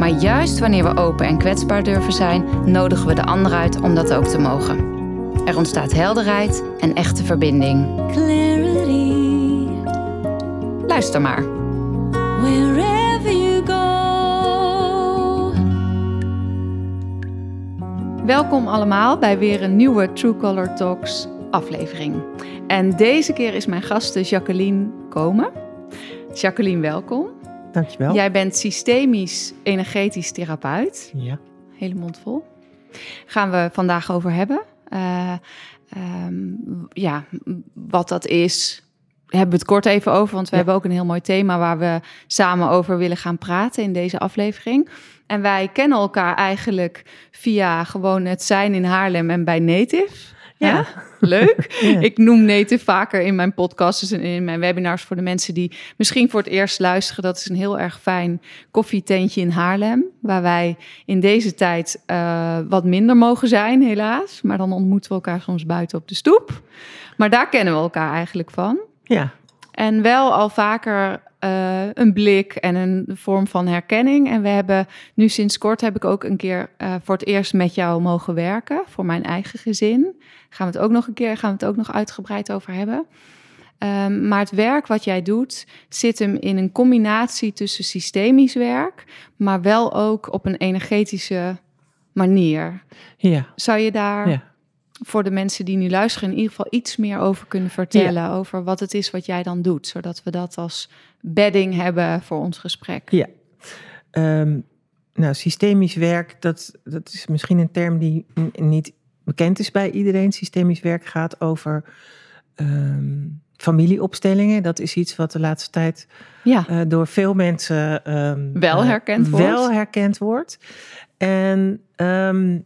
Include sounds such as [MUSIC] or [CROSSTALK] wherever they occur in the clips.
Maar juist wanneer we open en kwetsbaar durven zijn, nodigen we de ander uit om dat ook te mogen. Er ontstaat helderheid en echte verbinding. Clarity, Luister maar. wherever you go. Welkom allemaal bij weer een nieuwe True Color Talks aflevering. En deze keer is mijn gast Jacqueline Komen. Jacqueline, welkom. Dankjewel. Jij bent systemisch energetisch therapeut. Ja. Hele mond vol. Gaan we vandaag over hebben. Eh, ehm, ja, wat dat is, hebben we het kort even over. Want we Ja. hebben ook een heel mooi thema waar we samen over willen gaan praten in deze aflevering. En wij kennen elkaar eigenlijk via gewoon het zijn in Haarlem en bij Native. Ja. Leuk. [LAUGHS] Ja. Ik noem Native vaker in mijn podcasts en in mijn webinars voor de mensen die misschien voor het eerst luisteren. Dat is een heel erg fijn koffietentje in Haarlem, waar wij in deze tijd eh, wat minder mogen zijn, helaas. Maar dan ontmoeten we elkaar soms buiten op de stoep. Maar daar kennen we elkaar eigenlijk van. Ja. En wel al vaker eh, een blik en een vorm van herkenning. En we hebben nu sinds kort heb ik ook een keer eh, voor het eerst met jou mogen werken voor mijn eigen gezin. Gaan we het ook nog een keer, gaan we het ook nog uitgebreid over hebben. Ehm, maar het werk wat jij doet zit hem in een combinatie tussen systemisch werk, maar wel ook op een energetische manier. Ja. Zou je daar Ja. Voor de mensen die nu luisteren in ieder geval iets meer over kunnen vertellen. Over wat het is wat jij dan doet. Zodat we dat als bedding hebben voor ons gesprek. Ja. Ehm, nou, systemisch werk, dat, dat is misschien een term die niet bekend is bij iedereen. Systemisch werk gaat over ehm, familieopstellingen. Dat is iets wat de laatste tijd Ja, eh, door veel mensen ehm, Wel eh, herkend wordt. Wel herkend wordt. En ehm,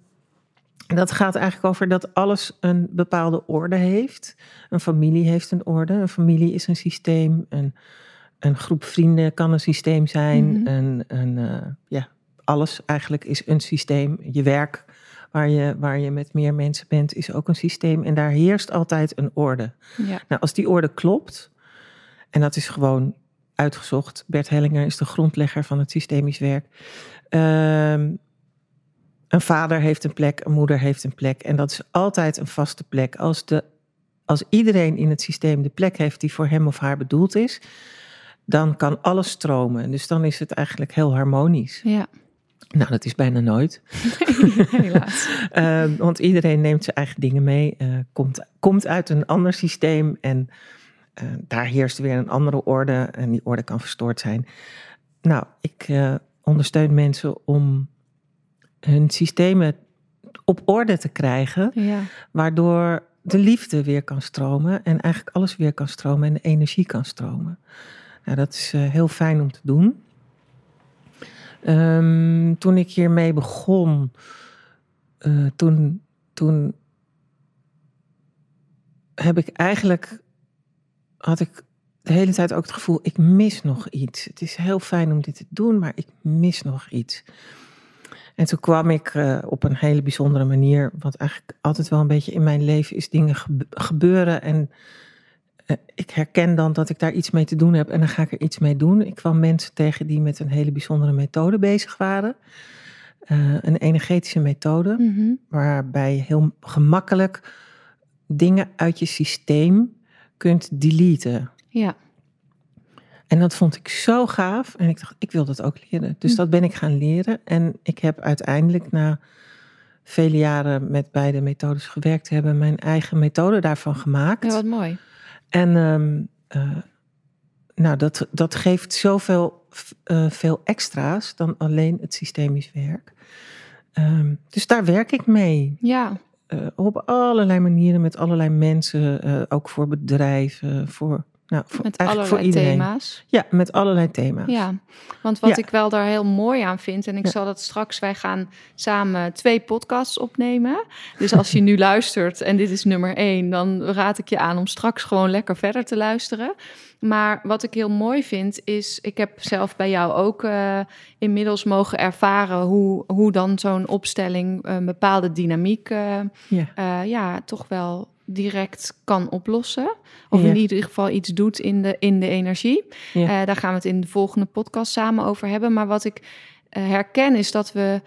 dat gaat eigenlijk over dat alles een bepaalde orde heeft. Een familie heeft een orde. Een familie is een systeem. Een, een groep vrienden kan een systeem zijn. Mhm. een, een, eh, ja, alles eigenlijk is een systeem. Je werk, waar je, waar je met meer mensen bent, is ook een systeem. En daar heerst altijd een orde. ja. Nou, als die orde klopt, en dat is gewoon uitgezocht. Bert Hellinger is de grondlegger van het systemisch werk. Ehm, een vader heeft een plek, een moeder heeft een plek. En dat is altijd een vaste plek. Als, de, als iedereen in het systeem de plek heeft die voor hem of haar bedoeld is, dan kan alles stromen. Dus dan is het eigenlijk heel harmonisch. ja. Nou, dat is bijna nooit. [LAUGHS] helaas. [LAUGHS] Ehm, want iedereen neemt zijn eigen dingen mee, eh, komt, komt uit een ander systeem en eh, daar heerst weer een andere orde en die orde kan verstoord zijn. Nou, ik eh, ondersteun mensen om hun systemen op orde te krijgen, Ja. waardoor de liefde weer kan stromen en eigenlijk alles weer kan stromen en de energie kan stromen. Nou, dat is eh, heel fijn om te doen. Ehm, toen ik hiermee begon, eh, toen, toen heb ik eigenlijk, had ik de hele tijd ook het gevoel, ik mis nog iets. Het is heel fijn om dit te doen, maar ik mis nog iets. En toen kwam ik eh, op een hele bijzondere manier, wat eigenlijk altijd wel een beetje in mijn leven is, dingen gebe- gebeuren en eh, ik herken dan dat ik daar iets mee te doen heb en dan ga ik er iets mee doen. Ik kwam mensen tegen die met een hele bijzondere methode bezig waren. Eh, een energetische methode, Mhm. waarbij je heel gemakkelijk dingen uit je systeem kunt deleten. ja. En dat vond ik zo gaaf. En ik dacht, ik wil dat ook leren. Dus Hm. dat ben ik gaan leren. En ik heb uiteindelijk na vele jaren met beide methodes gewerkt hebben, mijn eigen methode daarvan gemaakt. ja, wat mooi. En ehm, eh, nou, dat, dat geeft zoveel eh, veel extra's dan alleen het systemisch werk. Ehm, dus daar werk ik mee. Ja, Eh, op allerlei manieren met allerlei mensen. ook voor bedrijven, voor Nou, voor, Met allerlei voor thema's. Ja, met allerlei thema's. Ja, want wat Ja. ik wel daar heel mooi aan vind, en ik Ja. zal dat straks, wij gaan samen twee podcasts opnemen. Dus als je nu [LAUGHS] luistert en dit is nummer één, dan raad ik je aan om straks gewoon lekker verder te luisteren. Maar wat ik heel mooi vind is, ik heb zelf bij jou ook eh, inmiddels mogen ervaren hoe, hoe dan zo'n opstelling een bepaalde dynamiek eh, Ja. eh, ja, toch wel direct kan oplossen. Of Ja. in ieder geval iets doet in de, in de energie. Ja. Eh, daar gaan we het in de volgende podcast samen over hebben. Maar wat ik eh, herken is dat we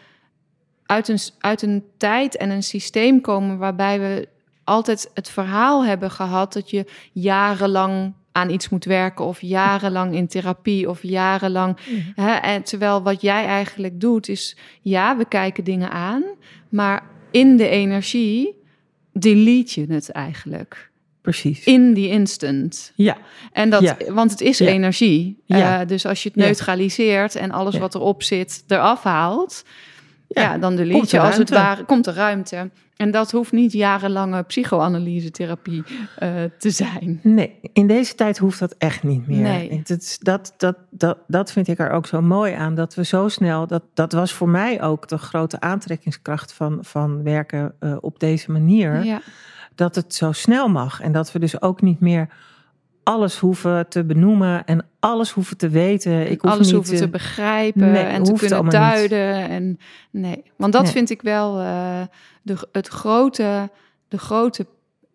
uit een, uit een tijd en een systeem komen waarbij we altijd het verhaal hebben gehad dat je jarenlang aan iets moet werken of jarenlang in therapie of jarenlang. Hè, en terwijl wat jij eigenlijk doet is, ja, we kijken dingen aan, maar in de energie delete je het eigenlijk. Precies. In die instant. Ja, En dat, Ja. want het is Ja. energie. Ja. Eh, dus als je het neutraliseert en alles wat erop zit eraf haalt, ja, ja. dan delete komt je als het ware, komt er ruimte. En dat hoeft niet jarenlange psychoanalyse-therapie eh, te zijn. Nee, in deze tijd hoeft dat echt niet meer. Nee. Dat, dat, dat, dat vind ik er ook zo mooi aan. Dat we zo snel, dat, dat was voor mij ook de grote aantrekkingskracht van, van werken eh, op deze manier. Ja, Dat het zo snel mag. En dat we dus ook niet meer alles hoeven te benoemen en alles hoeven te weten. Ik hoef alles niet hoeven te begrijpen Nee, en te kunnen niet. duiden. En, nee, want dat Nee. vind ik wel eh, de, het grote, de grote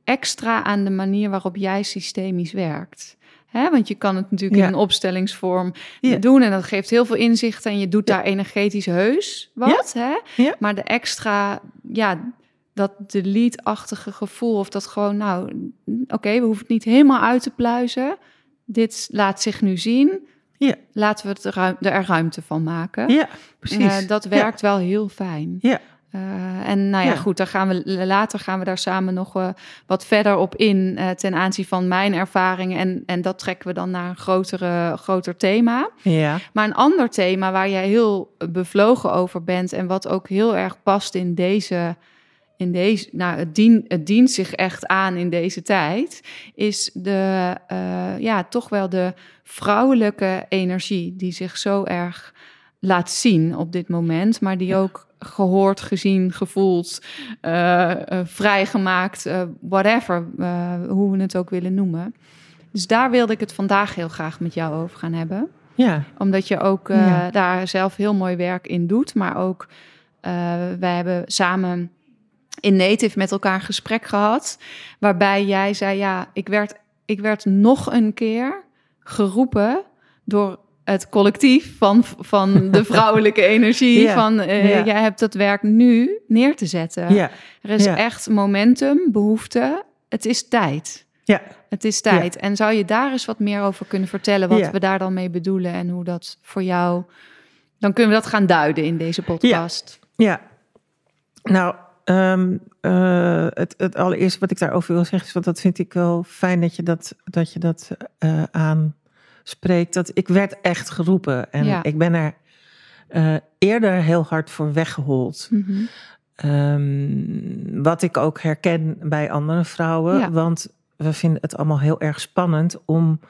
extra aan de manier waarop jij systemisch werkt. Want je kan het natuurlijk Ja. in een opstellingsvorm Ja. doen en dat geeft heel veel inzicht en je doet Ja. daar energetisch heus wat. Hè? Maar de extra, ja, dat delete-achtige gevoel of dat gewoon, nou, oké, we hoeven het niet helemaal uit te pluizen. Dit laat zich nu zien. Ja. Laten we het er, ruim- er ruimte van maken. Ja, precies. Eh, dat Ja. werkt wel heel fijn. Ja. Eh, en nou ja, Ja. goed, daar gaan we, later gaan we daar samen nog eh, wat verder op in ten aanzien van mijn ervaringen. En, en dat trekken we dan naar een grotere, groter thema. Ja, Maar een ander thema waar jij heel bevlogen over bent en wat ook heel erg past in deze, in deze nou, het, dien, het dient zich echt aan in deze tijd, is de, eh, ja, toch wel de vrouwelijke energie die zich zo erg laat zien op dit moment, maar die ook gehoord, gezien, gevoeld, eh, eh, vrijgemaakt, whatever, hoe we het ook willen noemen. Dus daar wilde ik het vandaag heel graag met jou over gaan hebben ja, omdat je ook Ja. daar zelf heel mooi werk in doet. Maar ook, wij hebben samen in Native met elkaar een gesprek gehad. Waarbij jij zei, ja, ik werd, ik werd nog een keer geroepen door het collectief van, van de [LAUGHS] vrouwelijke energie. Ja, Van, eh, ja. jij hebt dat werk nu neer te zetten. ja, Er is ja. echt momentum, behoefte. Het is tijd. ja. Het is tijd. En zou je daar eens wat meer over kunnen vertellen, wat Ja. we daar dan mee bedoelen en hoe dat voor jou. Dan kunnen we dat gaan duiden in deze podcast. Ja, nou, ehm, eh, het, het allereerste wat ik daarover wil zeggen is, want dat vind ik wel fijn dat je dat, dat, je dat eh, aanspreekt. Dat ik werd echt geroepen en Ja. ik ben er eh, eerder heel hard voor weggehold. Mhm. Ehm, wat ik ook herken bij andere vrouwen, Ja. want we vinden het allemaal heel erg spannend om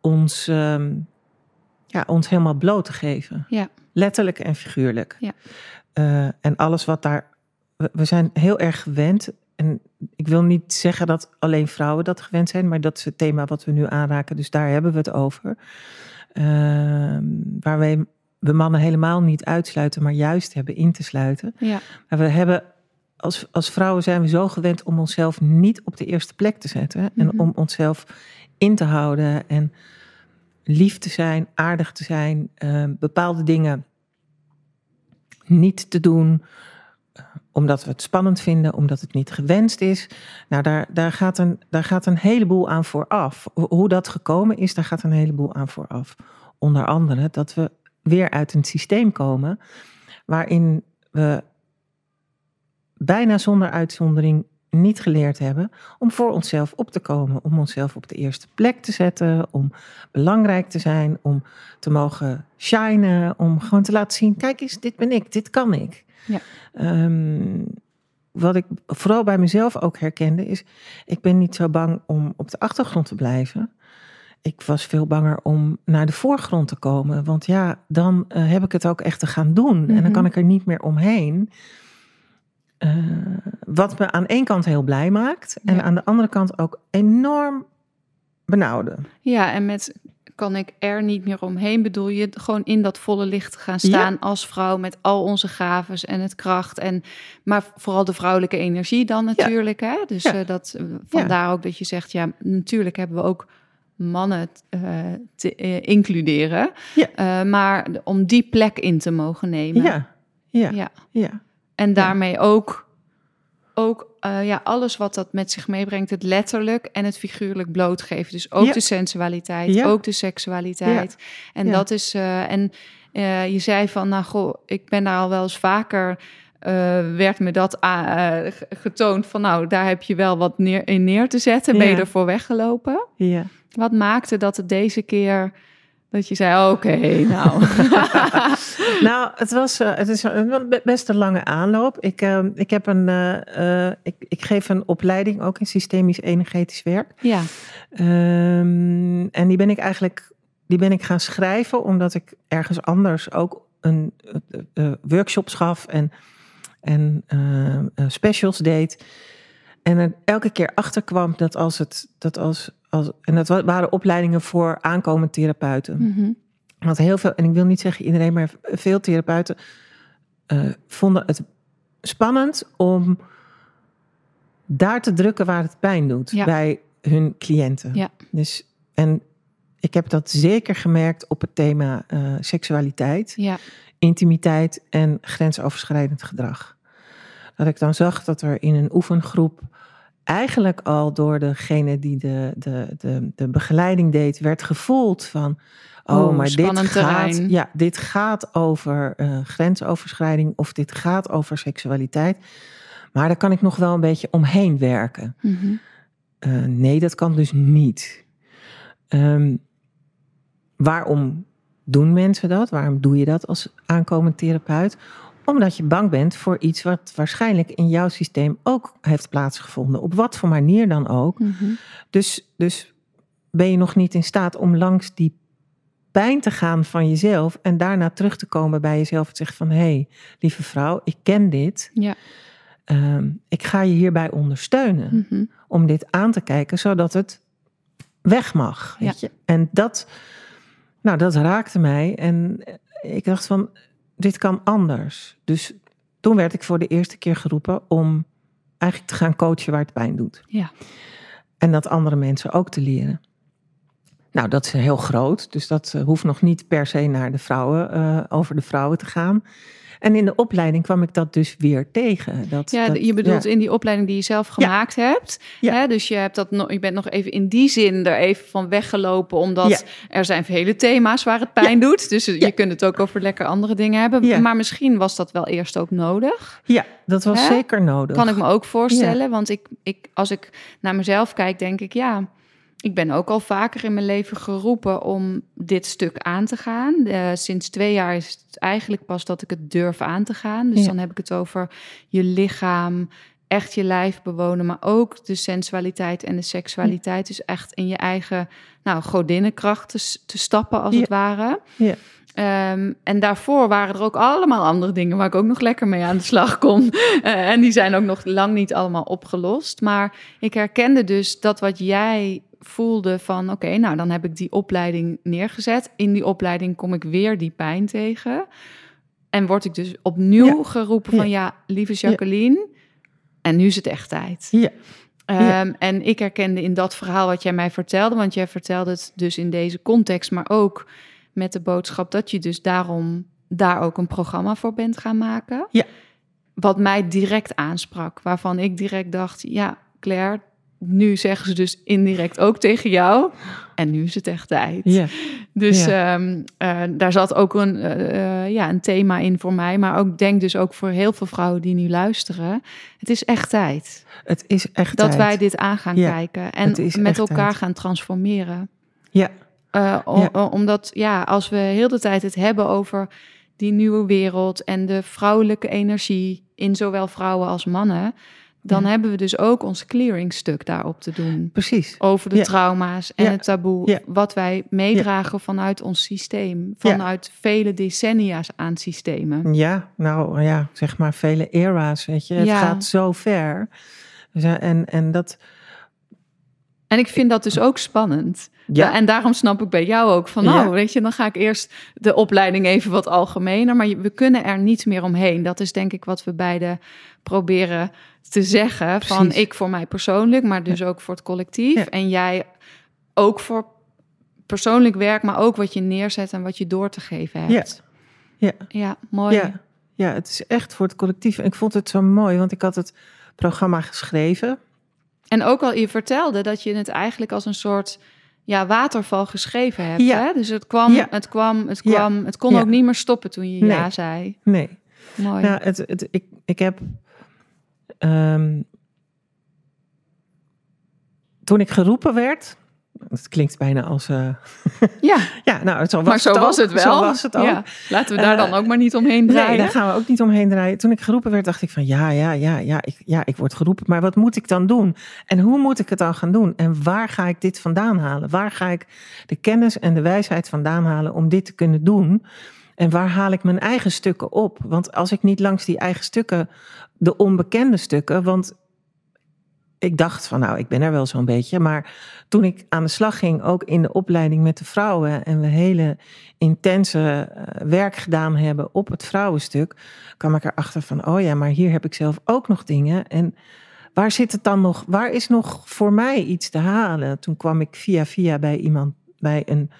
ons, ehm, ja, ons helemaal bloot te geven. Ja. Letterlijk en figuurlijk. Ja. En alles wat daar. We, we zijn heel erg gewend. En ik wil niet zeggen dat alleen vrouwen dat gewend zijn, maar dat is het thema wat we nu aanraken. Dus daar hebben we het over. Ehm, waar wij we mannen helemaal niet uitsluiten, maar juist hebben in te sluiten. Ja, Maar we hebben, als, als vrouwen zijn we zo gewend om onszelf niet op de eerste plek te zetten. Mhm. En om onszelf in te houden en lief te zijn, aardig te zijn, eh, bepaalde dingen niet te doen. Omdat we het spannend vinden, omdat het niet gewenst is. Nou, daar, daar, gaat een, daar gaat een heleboel aan vooraf. Ho- Hoe dat gekomen is, daar gaat een heleboel aan vooraf. Onder andere dat we weer uit een systeem komen waarin we bijna zonder uitzondering niet geleerd hebben om voor onszelf op te komen, om onszelf op de eerste plek te zetten, om belangrijk te zijn, om te mogen shinen, om gewoon te laten zien, kijk eens, dit ben ik, dit kan ik. Ja. Ehm, wat ik vooral bij mezelf ook herkende is, ik ben niet zo bang om op de achtergrond te blijven. ik was veel banger om naar de voorgrond te komen. Want ja, dan eh, heb ik het ook echt te gaan doen. En Mhm. dan kan ik er niet meer omheen. Eh, wat me aan één kant heel blij maakt. En Ja. aan de andere kant ook enorm benauwde. Ja, en met kan ik er niet meer omheen, bedoel je gewoon in dat volle licht te gaan staan als vrouw met al onze gaves en het kracht en maar vooral de vrouwelijke energie dan natuurlijk, hè? Dus Ja. eh, dat eh, vandaar ook dat je zegt, ja, natuurlijk hebben we ook mannen eh, te eh, includeren, maar om die plek in te mogen nemen. Ja, ja, Ja. ja. en daarmee ook ook eh, ja, alles wat dat met zich meebrengt, het letterlijk en het figuurlijk blootgeven. Dus ook Ja. de sensualiteit, Ja. ook de seksualiteit. En dat is, eh, en eh, je zei van, nou goh, ik ben daar al wel eens vaker, werd me dat a- ge- getoond van, nou, daar heb je wel wat neer, in neer te zetten. Ben je ervoor weggelopen? ja. Wat maakte dat het deze keer, dat je zei, oké, nou. [LAUGHS] Nou, het, was, eh, het is een best een lange aanloop. Ik, eh, ik, heb een, eh, eh, ik, ik geef een opleiding ook in systemisch energetisch werk. ja, Ehm, en die ben ik eigenlijk die ben ik gaan schrijven omdat ik ergens anders ook een workshops gaf en, en specials deed. En er elke keer achter kwam dat als het dat als, als en dat wa- waren opleidingen voor aankomende therapeuten. mhm, Want heel veel, en ik wil niet zeggen iedereen, maar veel therapeuten eh, vonden het spannend om daar te drukken waar het pijn doet Ja. bij hun cliënten. Ja. Dus, en ik heb dat zeker gemerkt op het thema eh, seksualiteit, ja, intimiteit en grensoverschrijdend gedrag. Dat ik dan zag dat er in een oefengroep eigenlijk al door degene die de, de, de, de begeleiding deed, werd gevoeld van. Oh, Oh, maar dit gaat, terrein. ja, dit gaat over eh, grensoverschrijding of dit gaat over seksualiteit. Maar daar kan ik nog wel een beetje omheen werken. mhm, Eh, nee, dat kan dus niet. Ehm, waarom doen mensen dat? Waarom doe je dat als aankomend therapeut? Omdat je bang bent voor iets wat waarschijnlijk in jouw systeem ook heeft plaatsgevonden. Op wat voor manier dan ook. mhm. Dus, dus ben je nog niet in staat om langs die pijn te gaan van jezelf en daarna terug te komen bij jezelf en zeggen van hé, hey, lieve vrouw, ik ken dit. Ja. Ehm, ik ga je hierbij ondersteunen mhm. om dit aan te kijken, zodat het weg mag. Weet je? En dat, nou, dat raakte mij. En ik dacht van, dit kan anders. Dus toen werd ik voor de eerste keer geroepen om eigenlijk te gaan coachen waar het pijn doet. Ja. En dat andere mensen ook te leren. Nou, dat is heel groot. Dus dat eh, hoeft nog niet per se naar de vrouwen, eh, over de vrouwen te gaan. En in de opleiding kwam ik dat dus weer tegen. Dat, Ja, dat- je bedoelt ja. in die opleiding die je zelf gemaakt hebt. Ja. Hè? Dus je, hebt dat nog, je bent nog even in die zin er even van weggelopen. Omdat er zijn vele thema's waar het pijn doet. Dus je kunt het ook over lekker andere dingen hebben. Ja. Maar misschien was dat wel eerst ook nodig. Ja, dat was Hè? zeker nodig. Kan ik me ook voorstellen. Want ik, ik, als ik naar mezelf kijk, denk ik ja. Ik ben ook al vaker in mijn leven geroepen om dit stuk aan te gaan. Eh, sinds twee jaar is het eigenlijk pas dat ik het durf aan te gaan. Dus Ja. dan heb ik het over je lichaam, echt je lijf bewonen, maar ook de sensualiteit en de seksualiteit. Dus echt in je eigen nou, godinnenkracht te, stappen, als Ja. het ware. Ja. Ehm, en daarvoor waren er ook allemaal andere dingen waar ik ook nog lekker mee aan de slag kon. [LAUGHS] Eh, en die zijn ook nog lang niet allemaal opgelost. Maar ik herkende dus dat wat jij voelde van... oké, nou dan heb ik die opleiding neergezet. In die opleiding kom ik weer die pijn tegen. En word ik dus opnieuw Ja. geroepen van... ja, lieve Jacqueline, en nu is het echt tijd. Ja. Ja. Ehm, En ik herkende in dat verhaal wat jij mij vertelde, want jij vertelde het dus in deze context, maar ook met de boodschap dat je dus daarom daar ook een programma voor bent gaan maken. Ja. Wat mij direct aansprak, waarvan ik direct dacht, ja, Claire, nu zeggen ze dus indirect ook tegen jou. En nu is het echt tijd. Ja. Dus ehm, eh, daar zat ook een, eh, eh, ja, een thema in voor mij. Maar ook denk dus ook voor heel veel vrouwen die nu luisteren. Het is echt tijd Het is echt dat tijd. wij dit aan gaan kijken. En met elkaar tijd. gaan transformeren. Ja, omdat, ja, als we heel de tijd het hebben over die nieuwe wereld en de vrouwelijke energie in zowel vrouwen als mannen, dan Ja. hebben we dus ook ons clearingstuk daarop te doen. Precies. Over de Ja. trauma's en Ja. het taboe. Wat wij meedragen vanuit ons systeem. Vanuit vele decennia's aan systemen. Ja, nou ja, zeg maar vele era's, weet je. Het Ja. gaat zo ver. Dus, eh, En, en dat, En ik vind dat dus ook spannend. ja, En daarom snap ik bij jou ook van, nou, Ja. weet je, dan ga ik eerst de opleiding even wat algemener. Maar we kunnen er niet meer omheen. Dat is denk ik wat we beide proberen te zeggen. Van ik voor mij persoonlijk, maar dus ook voor het collectief. En jij ook voor persoonlijk werk, maar ook wat je neerzet en wat je door te geven hebt. ja. Ja, mooi. Ja, ja, het is echt voor het collectief. En ik vond het zo mooi, want ik had het programma geschreven. En ook al je vertelde dat je het eigenlijk als een soort ja, waterval geschreven hebt. Ja. Hè? Dus het kwam, Ja. het kwam, het Ja. kwam. Het kon ook niet meer stoppen toen je Nee. ja zei. Nee, Mooi. nou, het, het, ik, ik heb... ehm, toen ik geroepen werd... Het klinkt bijna als... eh, [LAUGHS] ja, ja, nou, zo was maar zo het was het wel. Zo was het ook. Ja. Laten we daar Eh, dan ook maar niet omheen Nee, draaien. daar gaan we ook niet omheen draaien. Toen ik geroepen werd, dacht ik van ja, ja, ja, ja ik, ja, ik word geroepen. Maar wat moet ik dan doen? En hoe moet ik het dan gaan doen? En waar ga ik dit vandaan halen? Waar ga ik de kennis en de wijsheid vandaan halen om dit te kunnen doen? En waar haal ik mijn eigen stukken op? Want als ik niet langs die eigen stukken, de onbekende stukken, want ik dacht van nou, ik ben er wel zo'n beetje. Maar toen ik aan de slag ging, ook in de opleiding met de vrouwen en we hele intense eh, werk gedaan hebben op het vrouwenstuk, kwam ik erachter van oh ja, maar hier heb ik zelf ook nog dingen. En waar zit het dan nog? Waar is nog voor mij iets te halen? Toen kwam ik via via bij iemand bij een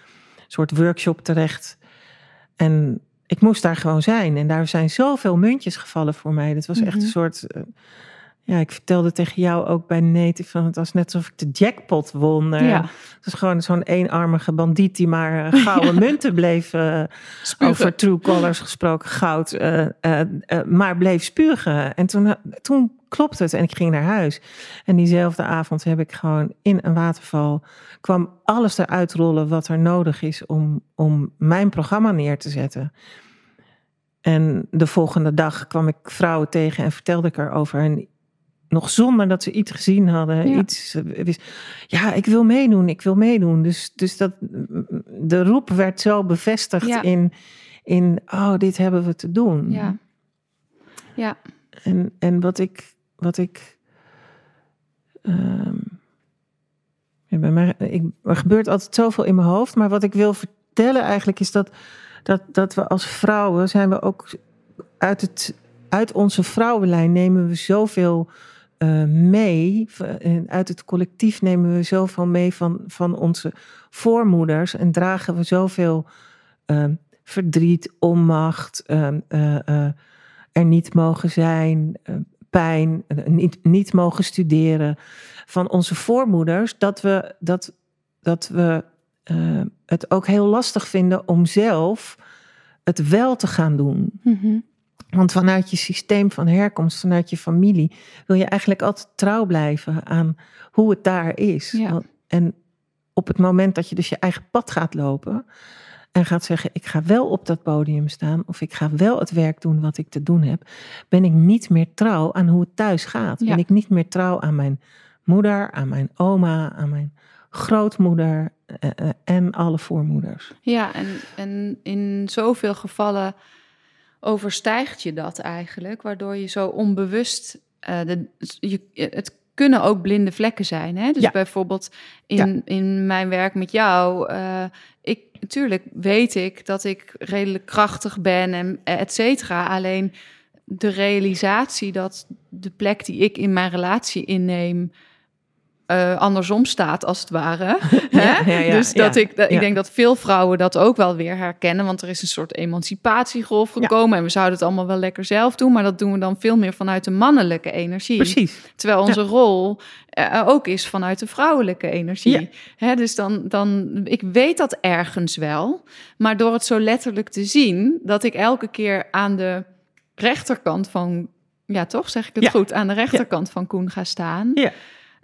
soort workshop terecht. En ik moest daar gewoon zijn. En daar zijn zoveel muntjes gevallen voor mij. Dat was echt Mhm. een soort. Ja, ik vertelde tegen jou ook bij Native van het was net alsof ik de jackpot won. Eh, ja, Het was gewoon zo'n eenarmige bandiet die maar eh, [LAUGHS] gouden munten bleef, eh, over true colors gesproken, goud, maar bleef spugen. En toen, toen klopte het en ik ging naar huis. En diezelfde avond heb ik gewoon in een waterval, kwam alles eruit rollen wat er nodig is om, om mijn programma neer te zetten. En de volgende dag kwam ik vrouwen tegen en vertelde ik erover. En nog zonder dat ze iets gezien hadden, Ja. iets eh. Ja, ik wil meedoen, ik wil meedoen. Dus, dus dat, de roep werd zo bevestigd Ja. in, in, oh, dit hebben we te doen. ja. ja, En, en wat ik, wat ik, ehm, ja, bij mij, ik, er gebeurt altijd zoveel in mijn hoofd, maar wat ik wil vertellen eigenlijk is dat, dat, dat we als vrouwen zijn we ook uit, het, uit onze vrouwenlijn nemen we zoveel eh, mee. Uit het collectief nemen we zoveel mee van, van onze voormoeders en dragen we zoveel ehm, verdriet, onmacht, ehm, eh, eh, er niet mogen zijn, eh, pijn, niet, niet mogen studeren van onze voormoeders, dat we, dat, dat we het ook heel lastig vinden om zelf het wel te gaan doen. Mhm. Want vanuit je systeem van herkomst, vanuit je familie, wil je eigenlijk altijd trouw blijven aan hoe het daar is. Ja. En op het moment dat je dus je eigen pad gaat lopen en gaat zeggen: Ik ga wel op dat podium staan of ik ga wel het werk doen wat ik te doen heb, ben ik niet meer trouw aan hoe het thuis gaat. Ja. Ben ik niet meer trouw aan mijn moeder, aan mijn oma, aan mijn grootmoeder eh, eh, en alle voormoeders. Ja, en, en in zoveel gevallen overstijgt je dat eigenlijk, waardoor je zo onbewust. eh, de, je, het kunnen ook blinde vlekken zijn. Hè? Dus Ja. bijvoorbeeld in, in mijn werk met jou. eh, ik, natuurlijk weet ik dat ik redelijk krachtig ben en et cetera. Alleen de realisatie dat de plek die ik in mijn relatie inneem. Eh, andersom staat, als het ware. [LAUGHS] Hè? Ja, ja, ja, dus dat ik, dat, ik ja. denk dat veel vrouwen dat ook wel weer herkennen. Want er is een soort emancipatiegolf gekomen. En we zouden het allemaal wel lekker zelf doen. Maar dat doen we dan veel meer vanuit de mannelijke energie. Precies. Terwijl onze rol eh, ook is vanuit de vrouwelijke energie. Hè, dus dan, dan, ik weet dat ergens wel. Maar door het zo letterlijk te zien, dat ik elke keer aan de rechterkant van, ja toch, zeg ik het goed, aan de rechterkant van Koen ga staan. Ja.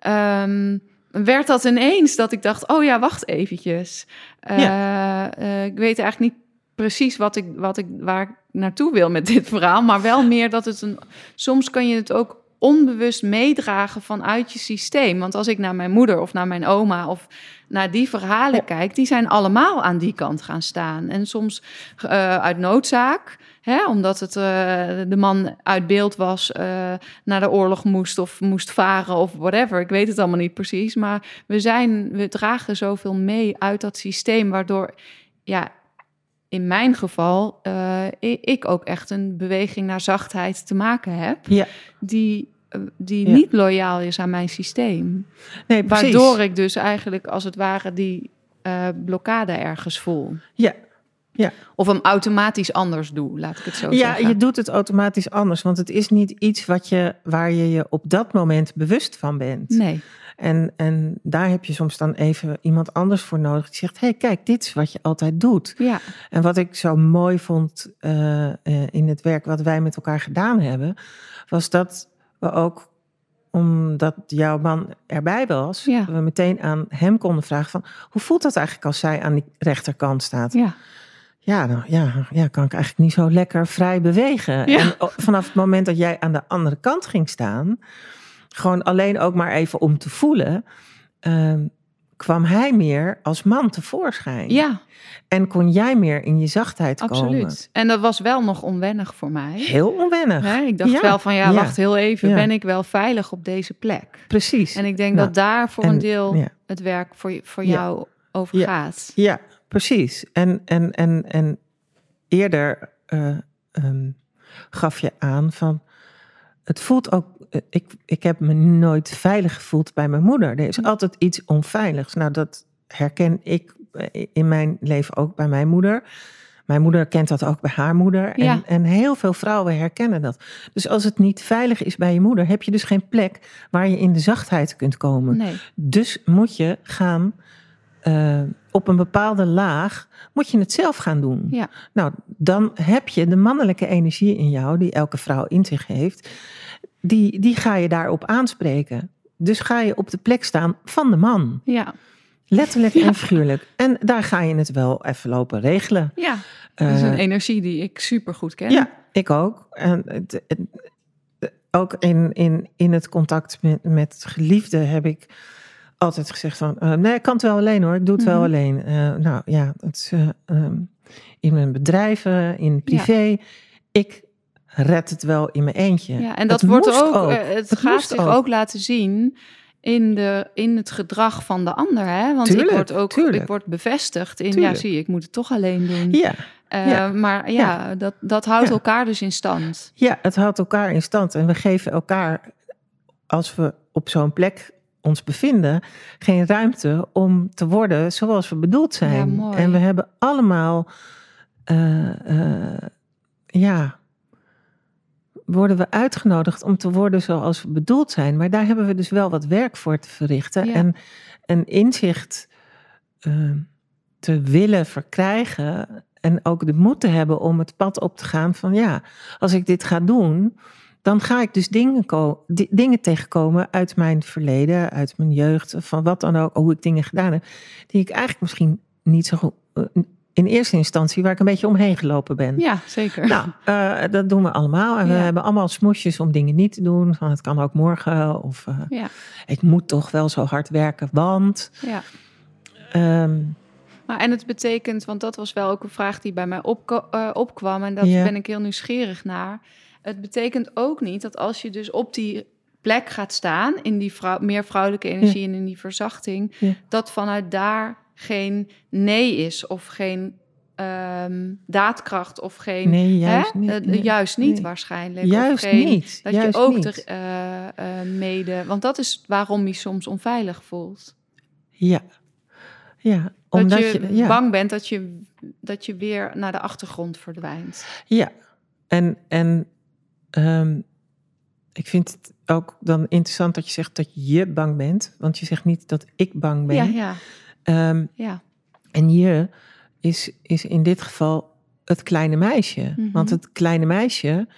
Ehm, werd dat ineens dat ik dacht, oh ja, wacht eventjes. Eh, eh, ik weet eigenlijk niet precies wat ik, wat ik, waar ik naartoe wil met dit verhaal, maar wel meer dat het een. Soms kan je het ook onbewust meedragen vanuit je systeem. Want als ik naar mijn moeder of naar mijn oma of naar die verhalen Ja. kijk, die zijn allemaal aan die kant gaan staan. En soms eh, uit noodzaak, hè, omdat het, eh, de man uit beeld was, eh, naar de oorlog moest of moest varen of whatever. Ik weet het allemaal niet precies. Maar we, zijn, we dragen zoveel mee uit dat systeem, waardoor, ja, in mijn geval, eh, ik ook echt een beweging naar zachtheid te maken heb, Ja. die, die Ja. niet loyaal is aan mijn systeem. Nee, precies. Waardoor ik dus eigenlijk als het ware die blokkade ergens voel. Ja, Of hem automatisch anders doe, laat ik het zo ja zeggen. je doet het automatisch anders. Want het is niet iets wat je, waar je je op dat moment bewust van bent. Nee, En, en daar heb je soms dan even iemand anders voor nodig. Die zegt, hé, hey, kijk, dit is wat je altijd doet. ja, En wat ik zo mooi vond eh, eh, in het werk wat wij met elkaar gedaan hebben, was dat we ook, omdat jouw man erbij was, Ja. we meteen aan hem konden vragen van, hoe voelt dat eigenlijk als zij aan die rechterkant staat? ja, Ja, nou, ja, ja, kan ik eigenlijk niet zo lekker vrij bewegen. Ja. En o- vanaf het moment dat jij aan de andere kant ging staan, gewoon alleen ook maar even om te voelen, ehm, kwam hij meer als man tevoorschijn. ja, En kon jij meer in je zachtheid komen. absoluut. En dat was wel nog onwennig voor mij. Heel onwennig. Ik dacht Ja, wel van, ja, wacht heel even, ben ik wel veilig op deze plek? Precies. En ik denk Nou, dat daar voor en- een deel het werk voor, voor jou over Ja. gaat. Ja, precies. En, en, en, en eerder eh, ehm, gaf je aan van. Het voelt ook. eh, Ik, ik heb me nooit veilig gevoeld bij mijn moeder. Er is altijd iets onveiligs. Nou, dat herken ik eh, in mijn leven ook bij mijn moeder. Mijn moeder kent dat ook bij haar moeder. En, Ja. en heel veel vrouwen herkennen dat. Dus als het niet veilig is bij je moeder, heb je dus geen plek waar je in de zachtheid kunt komen. Nee, Dus moet je gaan op een bepaalde laag, moet je het zelf gaan doen. Ja. Nou, dan heb je de mannelijke energie in jou, die elke vrouw in zich heeft, die, die ga je daarop aanspreken. Dus ga je op de plek staan van de man. ja, Letterlijk [LAUGHS] Ja. en figuurlijk. En daar ga je het wel even lopen regelen. ja. Dat is Eh, een energie die ik super goed ken. ja, ik ook. En het, het- ook in, in, in het contact met, met geliefden heb ik altijd gezegd van... eh, nee, ik kan het wel alleen hoor, ik doe het wel Mhm. alleen. Eh, nou ja, het is, eh, ehm, in mijn bedrijven, in privé. Ik red het wel in mijn eentje. Ja, en dat Het wordt ook, het, Het gaat zich ook. ook. laten zien in, de, in het gedrag van de ander. Hè? Want Tuurlijk, ik word ook tuurlijk. ik word bevestigd in, Tuurlijk. ja, zie je, ik moet het toch alleen doen. Ja, ja. Maar ja, Dat, dat houdt Ja. elkaar dus in stand. ja, het houdt elkaar in stand. En we geven elkaar, als we op zo'n plek ons bevinden, geen ruimte om te worden zoals we bedoeld zijn. Ja. En we hebben allemaal, eh, eh, ja, worden we uitgenodigd om te worden zoals we bedoeld zijn. Maar daar hebben we dus wel wat werk voor te verrichten. Ja. En een inzicht eh, te willen verkrijgen. En ook de moed te hebben om het pad op te gaan van ja, als ik dit ga doen, dan ga ik dus dingen, dingen tegenkomen uit mijn verleden, uit mijn jeugd, van wat dan ook, hoe ik dingen gedaan heb, die ik eigenlijk misschien niet zo goed, eh, in eerste instantie, waar ik een beetje omheen gelopen ben. Ja, zeker. Nou, eh, dat doen we allemaal. En we hebben allemaal smoesjes om dingen niet te doen. Van het kan ook morgen. Of eh, Ja, ik moet toch wel zo hard werken, want. ja. ehm, Maar en het betekent, want dat was wel ook een vraag die bij mij opkwam. En daar Ja. ben ik heel nieuwsgierig naar. Het betekent ook niet dat als je dus op die plek gaat staan, in die vrouw, meer vrouwelijke energie en in die verzachting, Ja. dat vanuit daar geen nee is of geen ehm, daadkracht of geen. nee, juist hè? niet. Eh, nee. juist niet nee. waarschijnlijk. Juist of geen, niet. Dat juist je ook niet. er, eh, eh, mede. Want dat is waarom je soms onveilig voelt. Ja. Ja, Dat omdat je, je. ja. bang bent dat je, dat je weer naar de achtergrond verdwijnt. Ja, en, en ehm, ik vind het ook dan interessant dat je zegt dat je bang bent. Want je zegt niet dat ik bang ben. Ja, ja, Ehm, ja. en je is, is in dit geval het kleine meisje. Mhm. Want het kleine meisje,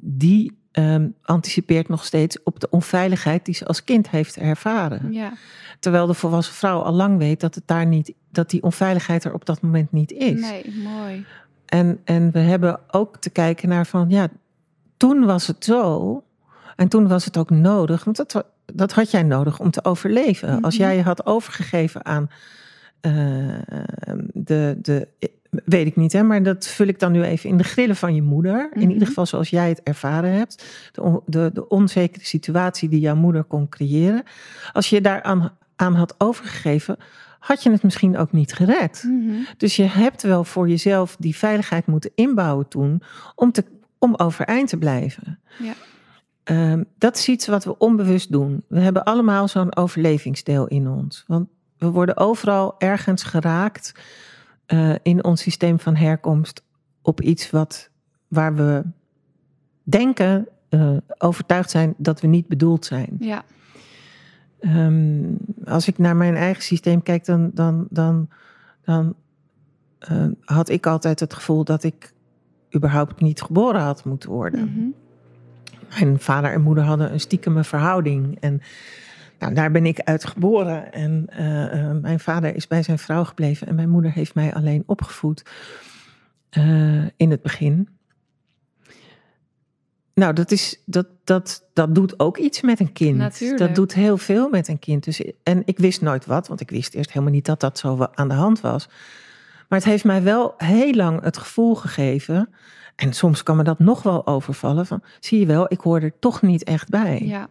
die ehm, anticipeert nog steeds op de onveiligheid die ze als kind heeft ervaren. ja. Terwijl de volwassen vrouw al lang weet dat, het daar niet, dat die onveiligheid er op dat moment niet is. Nee, mooi. En, en we hebben ook te kijken naar van, ja, toen was het zo. En toen was het ook nodig, want dat, dat had jij nodig om te overleven. Als Mhm. jij je had overgegeven aan eh, de, de, weet ik niet hè, maar dat vul ik dan nu even in de grillen van je moeder. In Mhm. ieder geval zoals jij het ervaren hebt. De, de, de onzekere situatie die jouw moeder kon creëren. Als je je daaraan aan had overgegeven, had je het misschien ook niet gered. Mhm. Dus je hebt wel voor jezelf die veiligheid moeten inbouwen toen om, te, om overeind te blijven. Ja. Ehm, dat is iets wat we onbewust doen. We hebben allemaal zo'n overlevingsdeel in ons. Want we worden overal ergens geraakt eh, in ons systeem van herkomst op iets wat, waar we denken, eh, overtuigd zijn dat we niet bedoeld zijn. Ja. Ehm, als ik naar mijn eigen systeem kijk, dan, dan, dan, dan eh, had ik altijd het gevoel dat ik überhaupt niet geboren had moeten worden. Mhm. Mijn vader en moeder hadden een stiekeme verhouding. En nou, daar ben ik uit geboren. En eh, eh, mijn vader is bij zijn vrouw gebleven. En mijn moeder heeft mij alleen opgevoed eh, in het begin. Nou, dat, is, dat, dat, dat doet ook iets met een kind. Natuurlijk. Dat doet heel veel met een kind. Dus, en ik wist nooit wat, want ik wist eerst helemaal niet dat dat zo aan de hand was. Maar het heeft mij wel heel lang het gevoel gegeven. En soms kan me dat nog wel overvallen. Van, zie je wel, ik hoor er toch niet echt bij. Ja.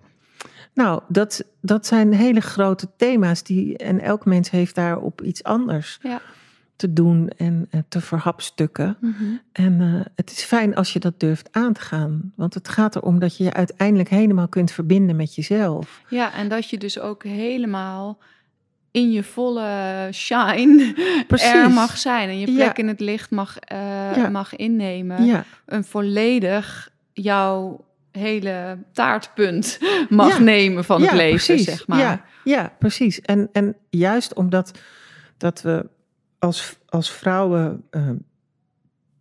Nou, dat, dat zijn hele grote thema's. Die, en elk mens heeft daar op iets anders Ja. te doen en eh, te verhapstukken. Mhm. En eh, het is fijn als je dat durft aan te gaan. Want het gaat erom dat je je uiteindelijk helemaal kunt verbinden met jezelf. Ja, en dat je dus ook helemaal in je volle shine [LAUGHS] Precies. er mag zijn. En je plek Ja. in het licht mag, eh, Ja. mag innemen. Ja, Een volledig jouw hele taartpunt [LAUGHS] mag nemen van het leven, precies. zeg maar. Ja, ja precies. En, en juist omdat dat we als, als vrouwen eh,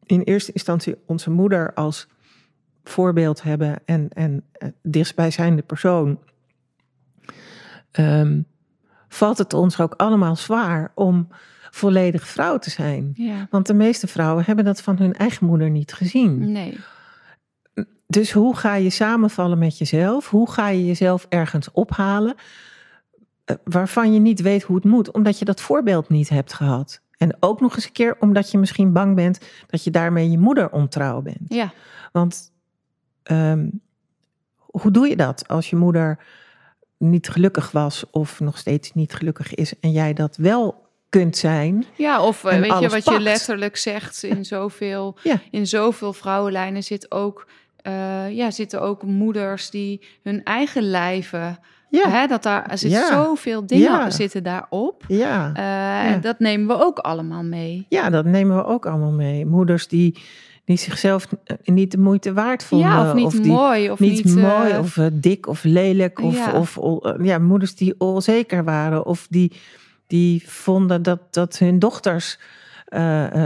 in eerste instantie onze moeder als voorbeeld hebben en, en eh, dichtstbijzijnde persoon, ehm, valt het ons ook allemaal zwaar om volledig vrouw te zijn. Ja. Want de meeste vrouwen hebben dat van hun eigen moeder niet gezien. Nee. Dus hoe ga je samenvallen met jezelf? Hoe ga je jezelf ergens ophalen eh, waarvan je niet weet hoe het moet, omdat je dat voorbeeld niet hebt gehad? En ook nog eens een keer omdat je misschien bang bent dat je daarmee je moeder ontrouw bent. Ja. Want ehm, hoe doe je dat als je moeder niet gelukkig was of nog steeds niet gelukkig is en jij dat wel kunt zijn? Ja, of eh, weet je wat pakt. je letterlijk zegt in [LAUGHS] zoveel, Ja. in zoveel vrouwenlijnen zit ook, eh, ja, zitten ook moeders die hun eigen lijven, Ja, hè, dat daar er zit Ja. zoveel dingen Ja. zitten daarop. ja. Eh, Ja. En dat nemen we ook allemaal mee. Ja, dat nemen we ook allemaal mee. Moeders die, die zichzelf eh, niet de moeite waard vonden. ja, of niet die mooi. Of niet, niet, mooi, eh, of eh, dik of lelijk. Of, Ja. of ja, moeders die onzeker waren. Of die, die vonden dat, dat hun dochters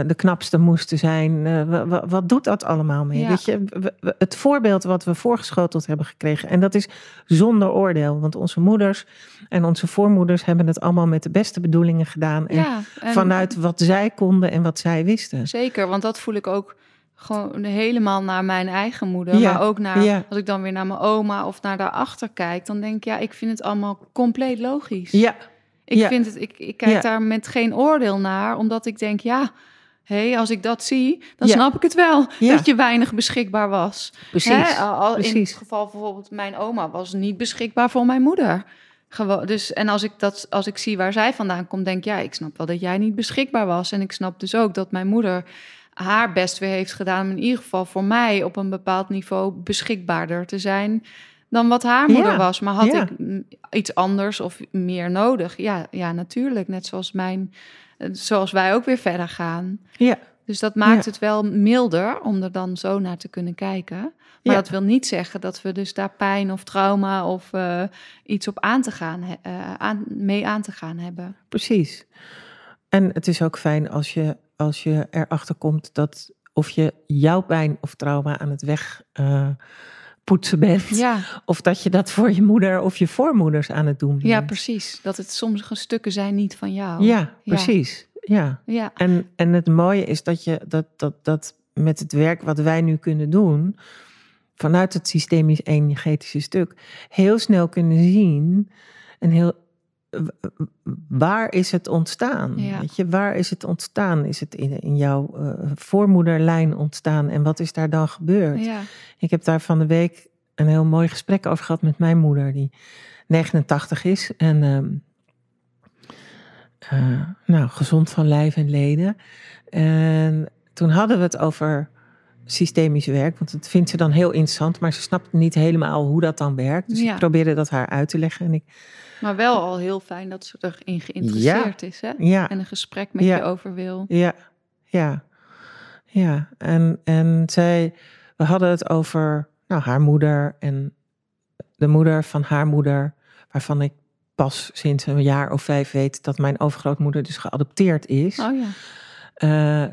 de knapste moesten zijn. Wa- wa- wat doet dat allemaal mee? Ja. Weet je, het voorbeeld wat we voorgeschoteld hebben gekregen. En dat is zonder oordeel. Want onze moeders en onze voormoeders hebben het allemaal met de beste bedoelingen gedaan. En ja, en vanuit wat zij konden en wat zij wisten. Zeker, want dat voel ik ook gewoon helemaal naar mijn eigen moeder. Ja, Maar ook naar, ja. als ik dan weer naar mijn oma of naar daarachter kijk, dan denk ik, ja, ik vind het allemaal compleet logisch. Ja, Ik Ja. vind het, ik, ik kijk daar met geen oordeel naar, omdat ik denk, ja, hé, als ik dat zie, dan snap ik het wel Ja. dat je weinig beschikbaar was. precies. Hè, al- al In precies. het geval bijvoorbeeld, mijn oma was niet beschikbaar voor mijn moeder. Gewoon, dus, en als ik, dat, als ik zie waar zij vandaan komt, denk ik, ja, ik snap wel dat jij niet beschikbaar was. En ik snap dus ook dat mijn moeder haar best weer heeft gedaan, om in ieder geval voor mij op een bepaald niveau beschikbaarder te zijn dan wat haar moeder Ja, was. Maar had ja. ik iets anders of meer nodig? Ja, ja natuurlijk. Net zoals, mijn, eh, zoals wij ook weer verder gaan. Ja, Dus dat maakt Ja. het wel milder om er dan zo naar te kunnen kijken. Maar Ja. dat wil niet zeggen dat we dus daar pijn of trauma of eh, iets op aan te gaan, eh, aan, mee aan te gaan hebben. precies. En het is ook fijn als je, als je erachter komt dat of je jouw pijn of trauma aan het weg eh, poetsen bent. Ja, Of dat je dat voor je moeder of je voormoeders aan het doen bent. ja, precies. Dat het sommige stukken zijn niet van jou. Ja, precies. Ja. Ja, En, en het mooie is dat je dat, dat, dat met het werk wat wij nu kunnen doen, vanuit het systemisch energetische stuk heel snel kunnen zien en heel waar is het ontstaan? Ja. Weet je, waar is het ontstaan? Is het in, in jouw eh, voormoederlijn ontstaan en wat is daar dan gebeurd? Ja. Ik heb daar van de week een heel mooi gesprek over gehad met mijn moeder, die 89 is. En ehm, eh, nou, gezond van lijf en leden. En toen hadden we het over systemisch werk, want dat vindt ze dan heel interessant, maar ze snapt niet helemaal hoe dat dan werkt. Dus Ja. ik probeerde dat haar uit te leggen. En ik, Maar wel al heel fijn dat ze erin geïnteresseerd is, hè? ja, En een gesprek met Ja. je over wil. Ja, ja, ja. En, en zij, we hadden het over nou, haar moeder en de moeder van haar moeder, waarvan ik pas sinds een jaar of vijf weet dat mijn overgrootmoeder dus geadopteerd is. Oh ja. Eh,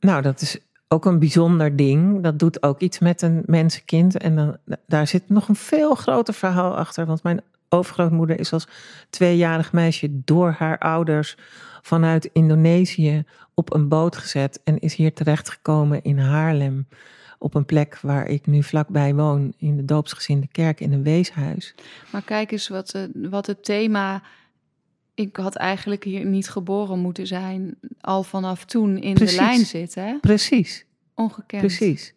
nou, dat is ook een bijzonder ding. Dat doet ook iets met een mensenkind. En dan, daar zit nog een veel groter verhaal achter. Want mijn overgrootmoeder is als tweejarig meisje door haar ouders vanuit Indonesië op een boot gezet. En is hier terechtgekomen in Haarlem. Op een plek waar ik nu vlakbij woon. In de doopsgezinde kerk in een weeshuis. Maar kijk eens wat, eh, wat het thema... Ik had eigenlijk hier niet geboren moeten zijn... al vanaf toen in Precies. de lijn zit, hè? Precies, Ongekend. precies.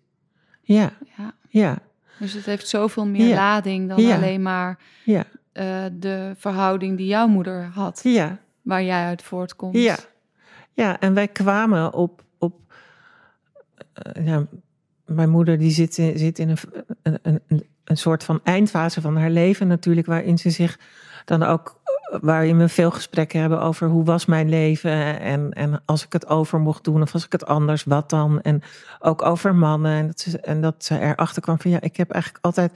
Ja, Ja. ja, Dus het heeft zoveel meer Ja. lading dan Ja. alleen maar ja, eh, de verhouding die jouw moeder had, ja. waar jij uit voortkomt. Ja, ja en wij kwamen op. op eh, ja, mijn moeder die zit, in- zit in een, een, een, een- een soort van eindfase van haar leven natuurlijk, waarin ze zich dan ook. eh, Waarin we veel gesprekken hebben over hoe was mijn leven en, en als ik het over mocht doen of als ik het anders, wat dan? En ook over mannen. En dat ze, en dat ze erachter kwam van ja, ik heb eigenlijk altijd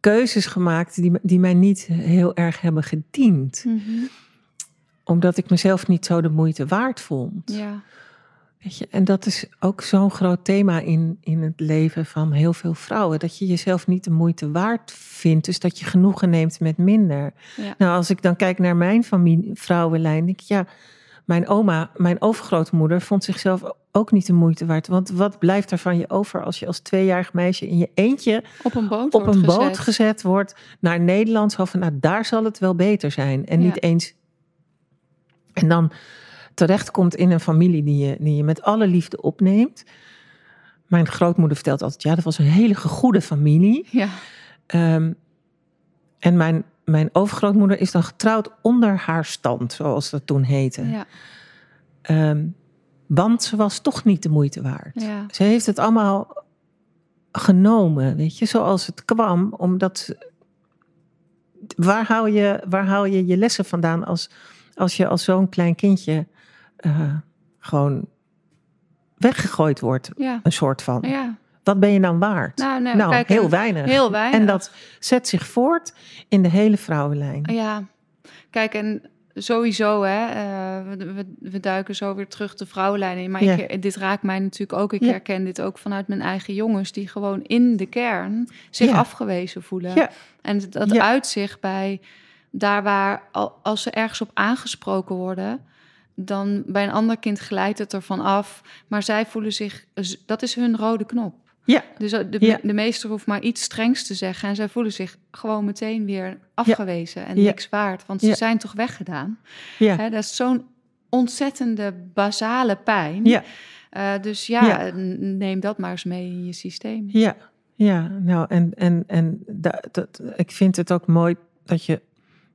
keuzes gemaakt die, die mij niet heel erg hebben gediend Mhm. omdat ik mezelf niet zo de moeite waard vond. Ja. Weet je? En dat is ook zo'n groot thema in, in het leven van heel veel vrouwen. Dat je jezelf niet de moeite waard vindt. Dus dat je genoegen neemt met minder. Ja. Nou, als ik dan kijk naar mijn familie, vrouwenlijn, denk ik, ja, mijn oma, mijn overgrootmoeder vond zichzelf ook niet de moeite waard. Want wat blijft er van je over als je als tweejarig meisje in je eentje Op een boot op een boot gezet. gezet wordt naar Nederland. Zo van, nou, daar zal het wel beter zijn. En Ja. niet eens... En dan terechtkomt in een familie die je, die je met alle liefde opneemt. Mijn grootmoeder vertelt altijd, ja, dat was een hele goede familie. Ja. Ehm, en mijn, mijn overgrootmoeder is dan getrouwd onder haar stand, zoals dat toen heette. Ja. Ehm, want ze was toch niet de moeite waard. Ja. Ze heeft het allemaal genomen, weet je, zoals het kwam, omdat waar haal je, waar haal je je lessen vandaan als, als je als zo'n klein kindje eh, gewoon weggegooid wordt, Ja. een soort van. ja. Wat ben je dan waard? Nou, nee, nou, kijk, heel weinig. Heel weinig. En dat zet zich voort in de hele vrouwenlijn. Ja, kijk, en sowieso, hè, eh, we, duiken zo weer terug de vrouwenlijn in. Maar Ja. ik, dit raakt mij natuurlijk ook. Ik Ja. herken dit ook vanuit mijn eigen jongens, die gewoon in de kern zich Ja. afgewezen voelen. Ja. En dat uitzicht bij daar waar, al- als ze ergens op aangesproken worden, dan bij een ander kind glijdt het ervan af. Maar zij voelen zich, dat is hun rode knop. Ja. Dus de, Ja. de meester hoeft maar iets strengs te zeggen. En zij voelen zich gewoon meteen weer afgewezen en niks waard. Want ze zijn toch weggedaan. Ja. Hè, dat is zo'n ontzettende basale pijn. Ja. Eh, dus ja, neem dat maar eens mee in je systeem. Ja, ja, nou en, en, en da, dat, ik vind het ook mooi dat je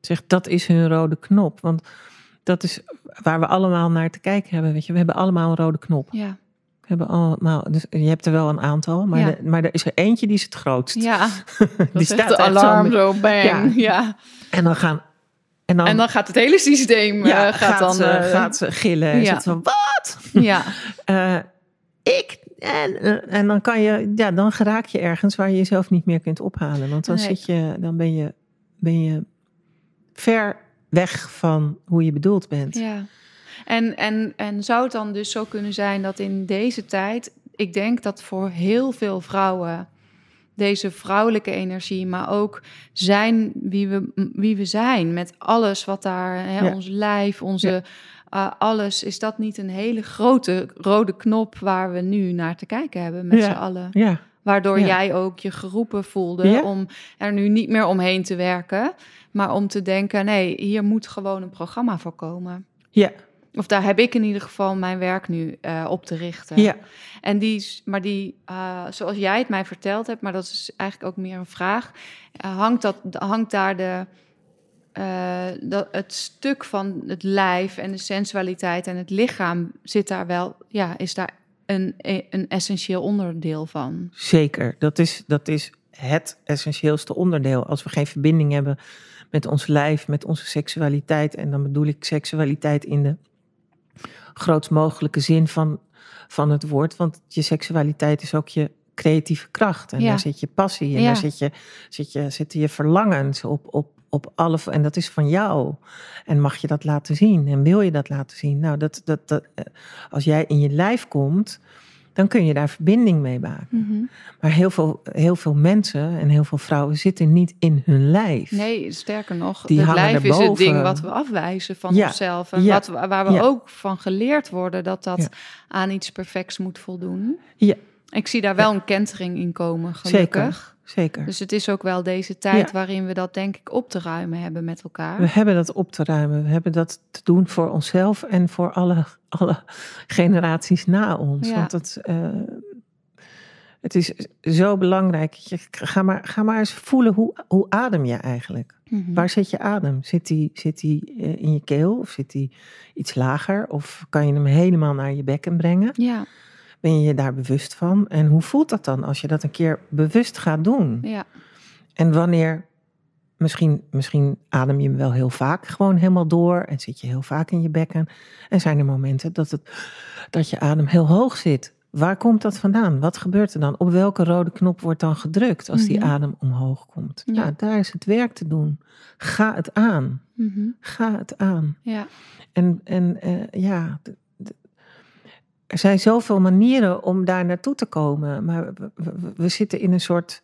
zegt dat is hun rode knop. Want dat is waar we allemaal naar te kijken hebben. Weet je, we hebben allemaal een rode knop. Ja, We hebben allemaal, dus je hebt er wel een aantal, maar, Ja. de- maar er is er eentje die is het grootst. ja. [LAUGHS] die echt de zo alarm zo, bang. Ja. Ja. En dan gaan. En dan, En dan gaat het hele systeem ja, eh, gaat, dan... ze, eh, gaat ze gillen. En ja. van, wat? ja, [LAUGHS] Eh, ik. En, en dan kan je, ja, dan geraak je ergens waar je jezelf niet meer kunt ophalen. Want dan Nee. zit je, dan ben je, ben je ver weg van hoe je bedoeld bent. ja. En, en, en zou het dan dus zo kunnen zijn dat in deze tijd... Ik denk dat voor heel veel vrouwen deze vrouwelijke energie... maar ook zijn wie we, wie we zijn met alles wat daar... Hè, Ja. Ons lijf, onze... Ja. eh, alles, is dat niet een hele grote rode knop waar we nu naar te kijken hebben met Ja. z'n allen? Ja, Waardoor Ja. jij ook je geroepen voelde Ja. om er nu niet meer omheen te werken. Maar om te denken, nee, hier moet gewoon een programma voor komen. Ja, Of daar heb ik in ieder geval mijn werk nu eh, op te richten. ja, En die, maar die, eh, zoals jij het mij verteld hebt, maar dat is eigenlijk ook meer een vraag, eh, hangt, dat, hangt daar de, dat, het stuk van het lijf en de sensualiteit en het lichaam zit daar wel, ja, is daar een, een essentieel onderdeel van. zeker. Dat is, dat is het essentieelste onderdeel. Als we geen verbinding hebben met ons lijf, met onze seksualiteit. En dan bedoel ik seksualiteit in de grootst mogelijke zin van, van het woord. Want je seksualiteit is ook je creatieve kracht. En Ja. daar zit je passie en Ja. daar zit je, zit je, zitten je verlangens op, op, op alle. En dat is van jou. En mag je dat laten zien? En wil je dat laten zien? Nou, dat, dat, dat, eh, als jij in je lijf komt, dan kun je daar verbinding mee maken. Maar heel veel, heel veel mensen en heel veel vrouwen zitten niet in hun lijf. Nee, sterker nog, Die het lijf is het ding wat we afwijzen van Ja, onszelf. En ja, wat, waar we ja. ook van geleerd worden dat dat aan iets perfects moet voldoen. Ja. Ik zie daar wel een kentering in komen, gelukkig. Zeker. Dus het is ook wel deze tijd Ja. waarin we dat denk ik op te ruimen hebben met elkaar. We hebben dat op te ruimen. We hebben dat te doen voor onszelf en voor alle, [LAUGHS] alle generaties na ons. Ja. Want het, eh, het is zo belangrijk. Je, ga, maar, ga maar eens voelen hoe, hoe adem je eigenlijk? Mhm. Waar zit je adem? Zit die, zit die eh, in je keel of zit die iets lager? Of kan je hem helemaal naar je bekken brengen? Ja, Ben je je daar bewust van? En hoe voelt dat dan als je dat een keer bewust gaat doen? ja, En wanneer, misschien, misschien adem je wel heel vaak gewoon helemaal door en zit je heel vaak in je bekken. En zijn er momenten dat, het, dat je adem heel hoog zit. Waar komt dat vandaan? Wat gebeurt er dan? Op welke rode knop wordt dan gedrukt als die Mhm. adem omhoog komt? Ja. Ja. daar is het werk te doen. Ga het aan. mhm, Ga het aan. ja, En, en eh, ja, er zijn zoveel manieren om daar naartoe te komen. Maar we, we- we zitten in een soort.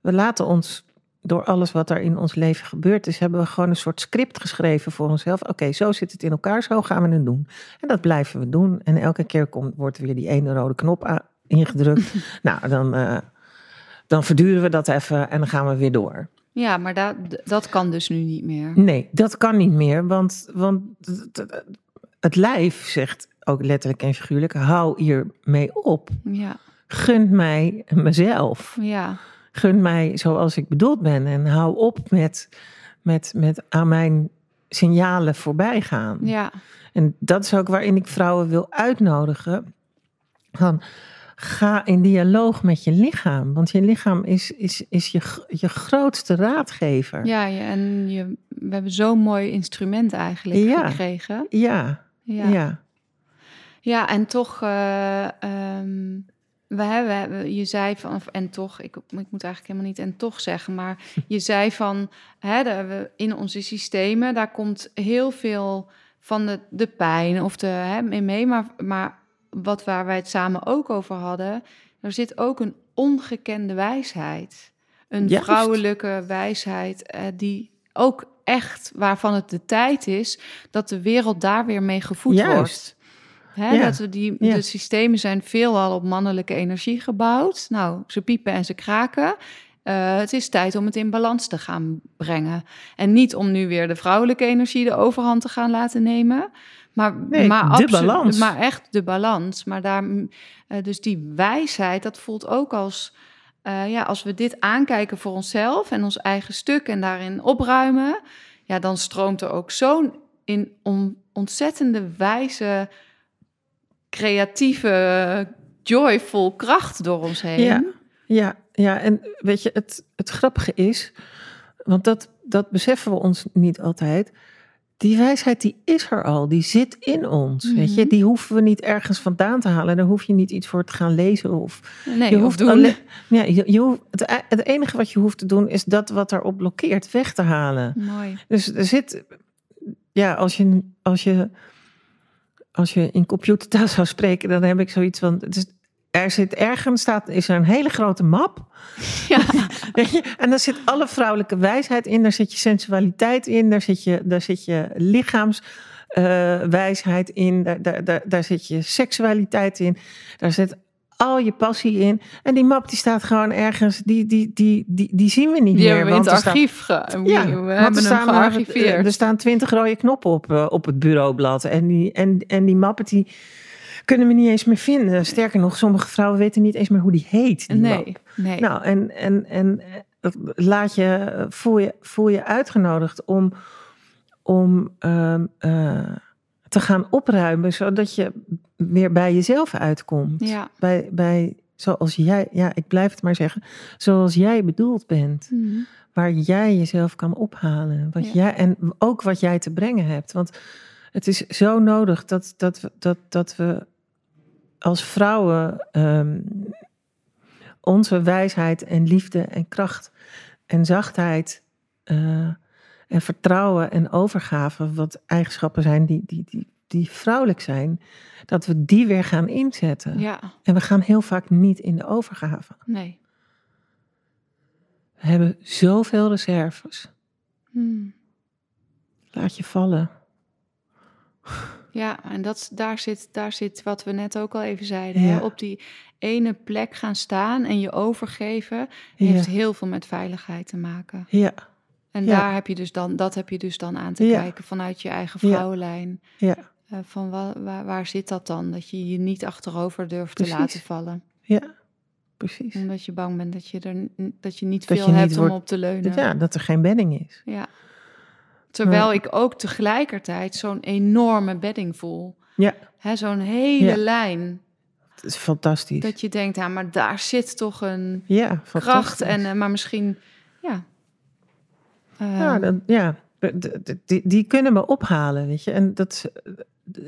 We laten ons door alles wat er in ons leven gebeurd is, hebben we gewoon een soort script geschreven voor onszelf. Oké, zo zit het in elkaar, zo gaan we het doen. En dat blijven we doen. En elke keer komt, wordt weer die ene rode knop ingedrukt. [LAUGHS] nou, dan, eh, dan verduren we dat even en dan gaan we weer door. ja, maar dat, dat kan dus nu niet meer. Nee, dat kan niet meer, want, want het lijf zegt ook letterlijk en figuurlijk: hou hiermee op. Ja, Gun mij mezelf. ja, Gun mij zoals ik bedoeld ben. En hou op met, met, met aan mijn signalen voorbij gaan. ja, En dat is ook waarin ik vrouwen wil uitnodigen. Van, ga in dialoog met je lichaam. Want je lichaam is, is, is je, je grootste raadgever. ja, ja, en je, we hebben zo'n mooi instrument eigenlijk Ja. gekregen. ja. Ja. ja. Ja, en toch, eh, ehm, we hebben, je zei van, en toch, ik, ik moet eigenlijk helemaal niet en toch zeggen, maar [LAUGHS] je zei van, hè, de, in onze systemen, daar komt heel veel van de, de pijn of de, hè, mee, maar, maar wat waar wij het samen ook over hadden, er zit ook een ongekende wijsheid. Een Juist. vrouwelijke wijsheid eh, die ook echt, waarvan het de tijd is, dat de wereld daar weer mee gevoed Juist. wordt. Hè, Ja. Dat we die, Ja. De systemen zijn veelal op mannelijke energie gebouwd. Nou, ze piepen en ze kraken. Eh, het is tijd om het in balans te gaan brengen. En niet om nu weer de vrouwelijke energie de overhand te gaan laten nemen. Maar, Nee, maar, de balans. maar echt de balans. Maar daar, mm, eh, dus die wijsheid, dat voelt ook als... eh, ja, als we dit aankijken voor onszelf en ons eigen stuk en daarin opruimen, ja, dan stroomt er ook zo'n in on- ontzettende wijze, creatieve, joyful kracht door ons heen. Ja, ja, ja. En weet je, het, het grappige is, want dat, dat beseffen we ons niet altijd. Die wijsheid die is er al, die zit in ons. Weet je, Mhm. die hoeven we niet ergens vandaan te halen. Daar hoef je niet iets voor te gaan lezen of Nee, je of hoeft alleen- ja, je, je hoeft, het, e- het enige wat je hoeft te doen is dat wat erop blokkeert weg te halen. Mooi. Dus er zit, ja, als je, als je, als je in computertaal zou spreken, dan heb ik zoiets van, het is, er zit ergens, staat, is er een hele grote map. Ja, [LAUGHS] Weet je? En daar zit alle vrouwelijke wijsheid in, daar zit je sensualiteit in, daar zit je, daar zit je lichaamswijsheid in, daar, daar, daar, daar zit je seksualiteit in, daar zit al je passie in. En die map die staat gewoon ergens, die, die, die, die, die zien we niet Die meer. hebben we in het staan- archief. Ge we ja, we want hebben hem staan gearchiveerd. Er staan twintig rode knoppen op, eh, op het bureaublad. En die, en, en die mappen die kunnen we niet eens meer vinden. Sterker nog, sommige vrouwen weten niet eens meer hoe die heet. Die map. nee, nee. Nou, en, en, en eh, laat je, voel, je, voel je uitgenodigd om, om ehm, eh, te gaan opruimen, zodat je weer bij jezelf uitkomt. ja. Bij, bij zoals jij, ja, ik blijf het maar zeggen, zoals jij bedoeld bent. Mhm. Waar jij jezelf kan ophalen. Wat Ja. jij, en ook wat jij te brengen hebt. Want het is zo nodig dat, dat, we, dat, dat we als vrouwen ehm, onze wijsheid en liefde en kracht en zachtheid eh, en vertrouwen en overgave, wat eigenschappen zijn die, die, die, die vrouwelijk zijn, dat we die weer gaan inzetten. ja, En we gaan heel vaak niet in de overgave. nee. We hebben zoveel reserves. Hmm. Laat je vallen. Ja, en dat, daar, zit, daar zit wat we net ook al even zeiden. Ja. Hè? Op die ene plek gaan staan en je overgeven heeft heel veel met veiligheid te maken. Ja, En Ja. daar heb je dus dan, dat heb je dus dan aan te Ja. kijken vanuit je eigen vrouwenlijn. ja, Eh, van wa- waar, waar zit dat dan? Dat je je niet achterover durft te laten vallen. ja. Precies. Omdat je bang bent dat je, er, dat je niet Dat veel je niet hebt wordt- om op te leunen. Ja, dat er geen bedding is. Ja. Terwijl ik ook tegelijkertijd zo'n enorme bedding voel. Ja. Hè, zo'n hele lijn. Het is fantastisch. Dat je denkt, ja, maar daar zit toch een ja, kracht. En, eh, maar misschien, ja. Ja, dat, ja. d- d- die, die kunnen we ophalen, weet je. En dat,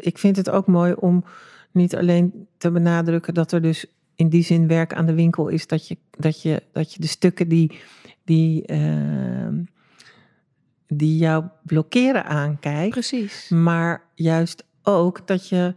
ik vind het ook mooi om niet alleen te benadrukken dat er dus in die zin werk aan de winkel is, dat je, dat je, dat je de stukken die, die, ehm, die jou blokkeren aankijkt, Precies. maar juist ook dat je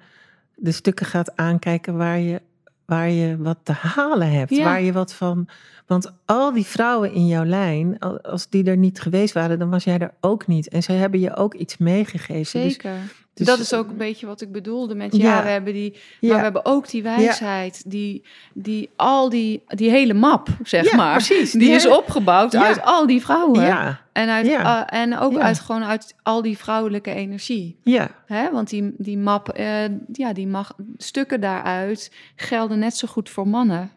de stukken gaat aankijken waar je, waar je wat te halen hebt, Ja. waar je wat van. Want al die vrouwen in jouw lijn, al- als die er niet geweest waren, dan was jij er ook niet. En zij hebben je ook iets meegegeven. Dus- Zeker. dus- dat is ook een beetje wat ik bedoelde met, ja, Ja. we hebben die, maar ja, we hebben ook die wijsheid, die, die al die, die hele map, zeg maar, precies. die Die is opgebouwd uit al die vrouwen. En, uit, eh, en ook uit, gewoon uit al die vrouwelijke energie. ja, Hè? Want die, die map, eh, ja, die mag, stukken daaruit gelden net zo goed voor mannen.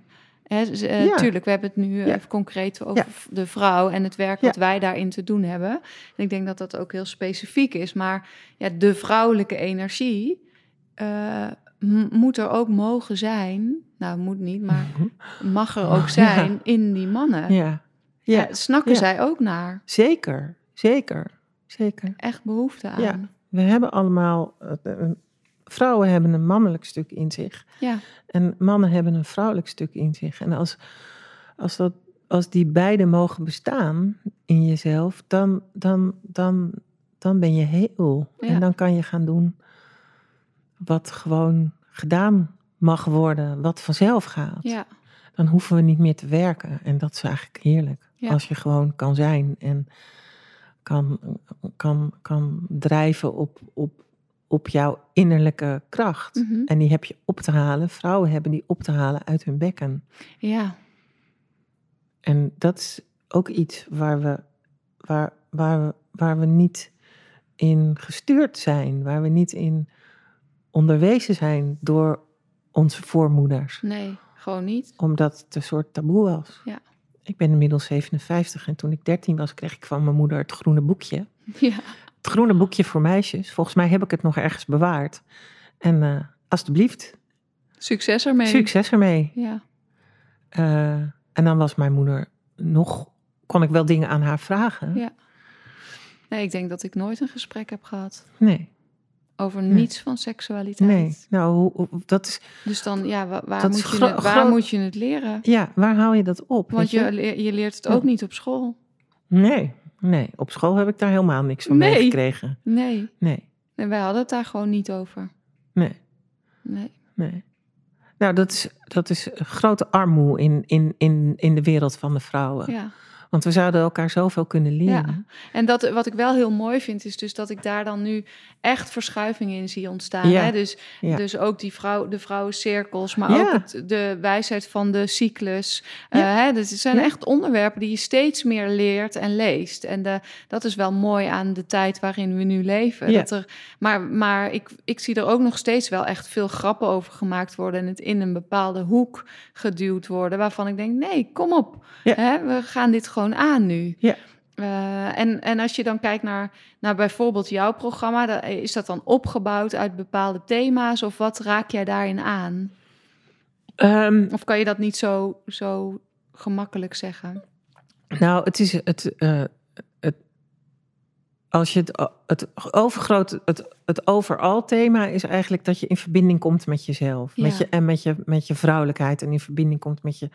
Hè, eh, Ja. Tuurlijk, we hebben het nu eh, Ja. even concreet over Ja. de vrouw en het werk wat wij daarin te doen hebben. En ik denk dat dat ook heel specifiek is. Maar ja, de vrouwelijke energie eh, moet er ook mogen zijn. Nou, moet niet, maar mag er ook zijn in die mannen. ja, ja. Snakken zij ook naar. Zeker, zeker, zeker. Echt behoefte aan. We hebben allemaal, eh, eh, vrouwen hebben een mannelijk stuk in zich. ja. En mannen hebben een vrouwelijk stuk in zich. En als, als, dat, als die beide mogen bestaan in jezelf, dan, dan, dan, dan ben je heel. Ja. En dan kan je gaan doen wat gewoon gedaan mag worden, wat vanzelf gaat. ja. Dan hoeven we niet meer te werken. En dat is eigenlijk heerlijk. Ja. Als je gewoon kan zijn en kan, kan, kan drijven op, op, op jouw innerlijke kracht. Mhm. En die heb je op te halen. Vrouwen hebben die op te halen uit hun bekken. ja. En dat is ook iets waar we, waar, waar we, waar we niet in gestuurd zijn. Waar we niet in onderwezen zijn door onze voormoeders. Nee, gewoon niet. Omdat het een soort taboe was. Ja. Ik ben inmiddels 57 en toen ik 13 was, kreeg ik van mijn moeder het groene boekje. [LAUGHS] Ja. Het groene boekje voor meisjes. Volgens mij heb ik het nog ergens bewaard. En eh alstublieft, Succes ermee. succes ermee. Ja. Eh, en dan was mijn moeder nog, kon ik wel dingen aan haar vragen. Ja. Nee, ik denk dat ik nooit een gesprek heb gehad Nee, over Nee. niets van seksualiteit. nee. Nou, dat is, Dus dan, ja, wa- waar, Dat moet je, het, waar moet je het leren? ja, waar haal je dat op? Want je, je leert het ook Ja. niet op school. Nee, nee. Op school heb ik daar helemaal niks van Nee. meegekregen. Nee. Nee, En wij hadden het daar gewoon niet over. nee. Nee. Nee. Nou, dat is, dat is grote armoede in, in, in, in de wereld van de vrouwen. Ja. Want we zouden elkaar zoveel kunnen leren. Ja. En dat, wat ik wel heel mooi vind, is dus dat ik daar dan nu echt verschuivingen in zie ontstaan. Ja. Hè? Dus, Ja. dus ook die vrouw, de vrouwencirkels, maar ook het, de wijsheid van de cyclus. Ja. Eh, hè? Dus het zijn echt onderwerpen die je steeds meer leert en leest. En de, dat is wel mooi aan de tijd waarin we nu leven. Ja. Dat er, maar maar ik, ik zie er ook nog steeds wel echt veel grappen over gemaakt worden... en het in een bepaalde hoek geduwd worden... waarvan ik denk, nee, kom op. Ja. Hè? We gaan dit gewoon aan nu. Ja. Eh, en, en als je dan kijkt naar, naar bijvoorbeeld jouw programma, dan, is dat dan opgebouwd uit bepaalde thema's of wat raak jij daarin aan? Ehm, Of kan je dat niet zo, zo gemakkelijk zeggen? Nou, het is het. eh, het als je het, het overgrote, het, het overal thema is eigenlijk dat je in verbinding komt met jezelf. Met je, en met je, met je vrouwelijkheid. En in verbinding komt met je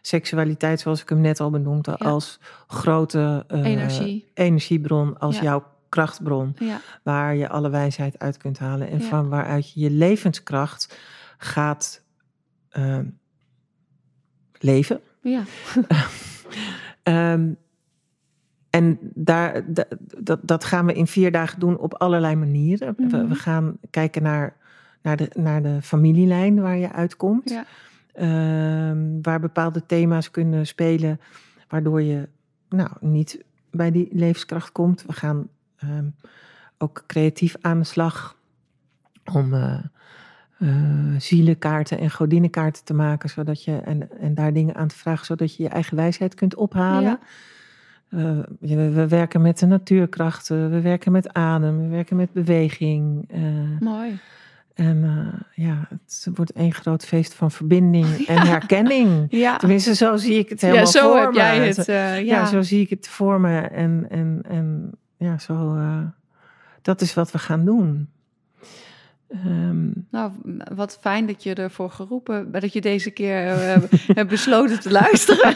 seksualiteit, zoals ik hem net al benoemde, Ja. als grote eh, Energie. energiebron, als Ja. jouw krachtbron. Ja, Waar je alle wijsheid uit kunt halen. En van waaruit je je levenskracht gaat eh, leven. ja, [LAUGHS] Ehm, en daar, da- dat, dat gaan we in vier dagen doen op allerlei manieren. We, Mhm. we gaan kijken naar, naar, de, naar de familielijn waar je uitkomt. ja, Ehm, waar bepaalde thema's kunnen spelen, waardoor je nou, niet bij die levenskracht komt. We gaan ehm, ook creatief aan de slag om eh, zielenkaarten en godinnenkaarten te maken, zodat je, en, en daar dingen aan te vragen, zodat je je eigen wijsheid kunt ophalen. Ja. Eh, we, we werken met de natuurkrachten, we werken met adem, we werken met beweging. mooi. En eh, ja, het wordt één groot feest van verbinding [LAUGHS] en herkenning. Ja, Tenminste, zo zie ik het helemaal ja zo voor heb me. jij het. eh, Ja. ja. zo zie ik het voor me. En, en, en ja, zo, eh, dat is wat we gaan doen. Ehm, Nou, wat fijn dat je ervoor geroepen, dat je deze keer eh, hebt besloten te luisteren.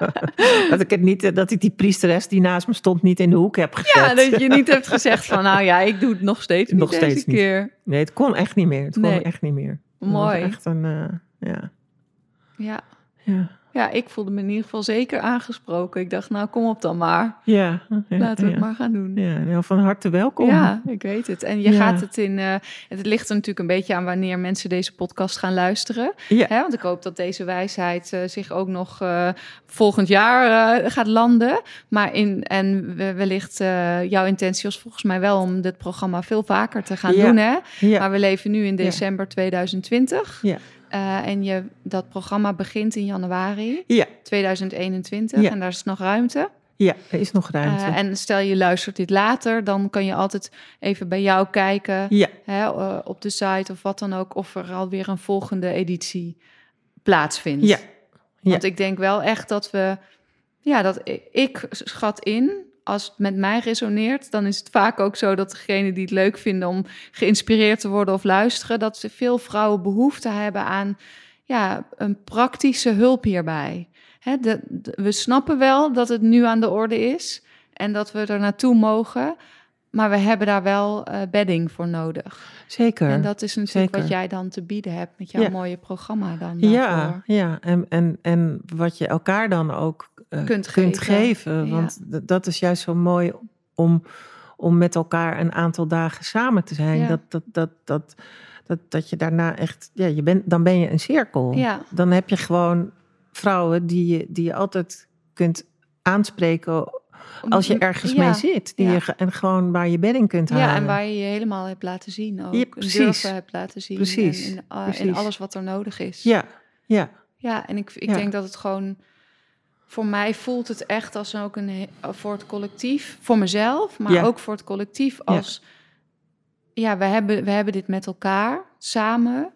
[LAUGHS] dat, ik het niet, eh, dat ik die priesteres die naast me stond niet in de hoek heb gezet. Ja, dat je niet hebt [LAUGHS] gezegd van, nou ja, ik doe het nog steeds niet Nog deze steeds niet. keer. Nee, het kon echt niet meer. Het kon Nee. echt niet meer. Mooi. echt een, eh, ja, Ja. ja, ja, ik voelde me in ieder geval zeker aangesproken. Ik dacht, nou kom op dan maar. ja. ja, Laten we ja. het maar gaan doen. Ja, van harte welkom. Ja, ik weet het. En je Ja. gaat het in. eh, het ligt er natuurlijk een beetje aan wanneer mensen deze podcast gaan luisteren. Ja. Hè? Want ik hoop dat deze wijsheid eh, zich ook nog eh, volgend jaar gaat landen. Maar in. En we- wellicht jouw intentie was volgens mij wel om dit programma veel vaker te gaan doen. Hè? Ja. Maar we leven nu in december 2020. Ja. Eh, en je, dat programma begint in januari Ja. 2021. Ja. En daar is nog ruimte. ja, er is nog ruimte. Eh, en stel je luistert dit later, dan kan je altijd even bij jou kijken ja, hè, eh, op de site of wat dan ook, of er alweer een volgende editie plaatsvindt. Ja. Ja. Want ik denk wel echt dat we, ja, dat ik schat in, als het met mij resoneert, dan is het vaak ook zo dat degenen die het leuk vinden om geïnspireerd te worden of luisteren, dat ze veel vrouwen behoefte hebben aan ja, een praktische hulp hierbij. Hè, de, de- we snappen wel dat het nu aan de orde is en dat we er naartoe mogen, maar we hebben daar wel eh, bedding voor nodig. zeker. En dat is natuurlijk zeker. wat jij dan te bieden hebt met jouw Ja. mooie programma dan. Ja, daarvoor. ja. En, en, en wat je elkaar dan ook Kunt kunt, geven. Want dat is juist zo mooi om, om met elkaar een aantal dagen samen te zijn. Ja. Dat, dat, dat, dat, dat, dat je daarna echt, ja, je bent, dan ben je een cirkel. Ja. Dan heb je gewoon vrouwen die je, die je altijd kunt aanspreken als je ergens Ja. mee zit. Die Ja. je, en gewoon waar je bedding kunt halen. Ja, en waar je je helemaal hebt laten zien ook. Ja, precies. hebt laten zien. Precies, En in, uh, in precies. alles wat er nodig is. Ja, ja, Ja, en ik, ik denk dat het gewoon... Voor mij voelt het echt als ook een... he- Voor het collectief, voor mezelf, maar Ja. ook voor het collectief als... Ja, we hebben, we hebben dit met elkaar, samen.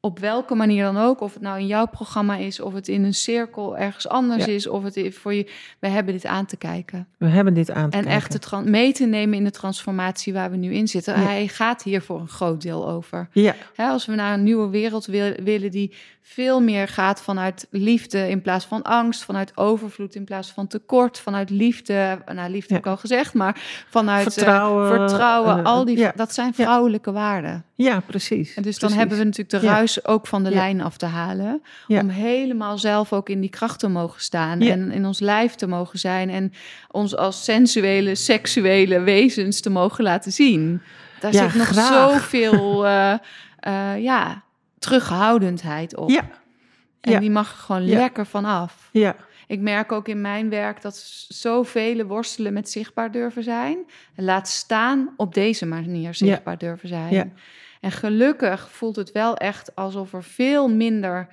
Op welke manier dan ook. Of het nou in jouw programma is, of het in een cirkel ergens anders Ja. is. Of het voor je... We hebben dit aan te kijken. we hebben dit aan te En kijken. echt het tran- mee te nemen in de transformatie waar we nu in zitten. Hij gaat hier voor een groot deel over. Ja, als we naar een nieuwe wereld wil- willen die veel meer gaat vanuit liefde in plaats van angst, vanuit overvloed in plaats van tekort, vanuit liefde, nou liefde Ja. heb ik al gezegd, maar vanuit eh, Vertrouwen, vertrouwen eh, al die, ja. dat zijn Ja. vrouwelijke waarden. Ja, precies. En dus dan hebben we natuurlijk de ruis ook van de lijn af te halen. Om helemaal zelf ook in die kracht te mogen staan. En in ons lijf te mogen zijn. En ons als sensuele, seksuele wezens te mogen laten zien. Daar zit nog graag. zoveel eh, ja, terughoudendheid op. Ja, En ja. die mag er gewoon Ja. lekker van af. ja, Ik merk ook in mijn werk dat zoveel worstelen met zichtbaar durven zijn. En laat staan op deze manier zichtbaar durven zijn. Ja. En gelukkig voelt het wel echt alsof er veel minder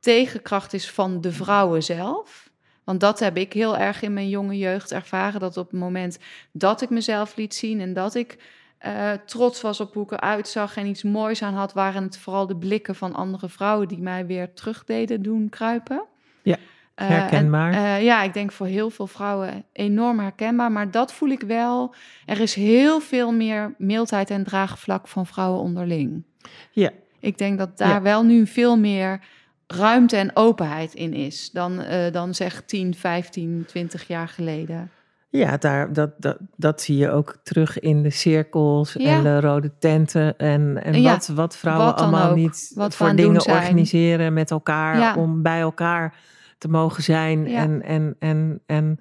tegenkracht is van de vrouwen zelf. Want dat heb ik heel erg in mijn jonge jeugd ervaren. Dat op het moment dat ik mezelf liet zien en dat ik eh, trots was op hoe ik eruit zag en iets moois aan had, waren het vooral de blikken van andere vrouwen die mij weer terug deden doen kruipen. Ja, Eh, herkenbaar. en, eh, ja, ik denk voor heel veel vrouwen enorm herkenbaar. Maar dat voel ik wel. Er is heel veel meer mildheid en draagvlak van vrouwen onderling. ja, Ik denk dat daar Ja. wel nu veel meer ruimte en openheid in is dan, dan zeg 10, 15, 20 jaar geleden. Ja daar, dat, dat, dat zie je ook terug in de cirkels Ja. en de rode tenten. En, en Ja, wat, wat vrouwen wat allemaal ook. niet Wat voor dingen organiseren met elkaar. Ja. Om bij elkaar te mogen zijn en, en, en, en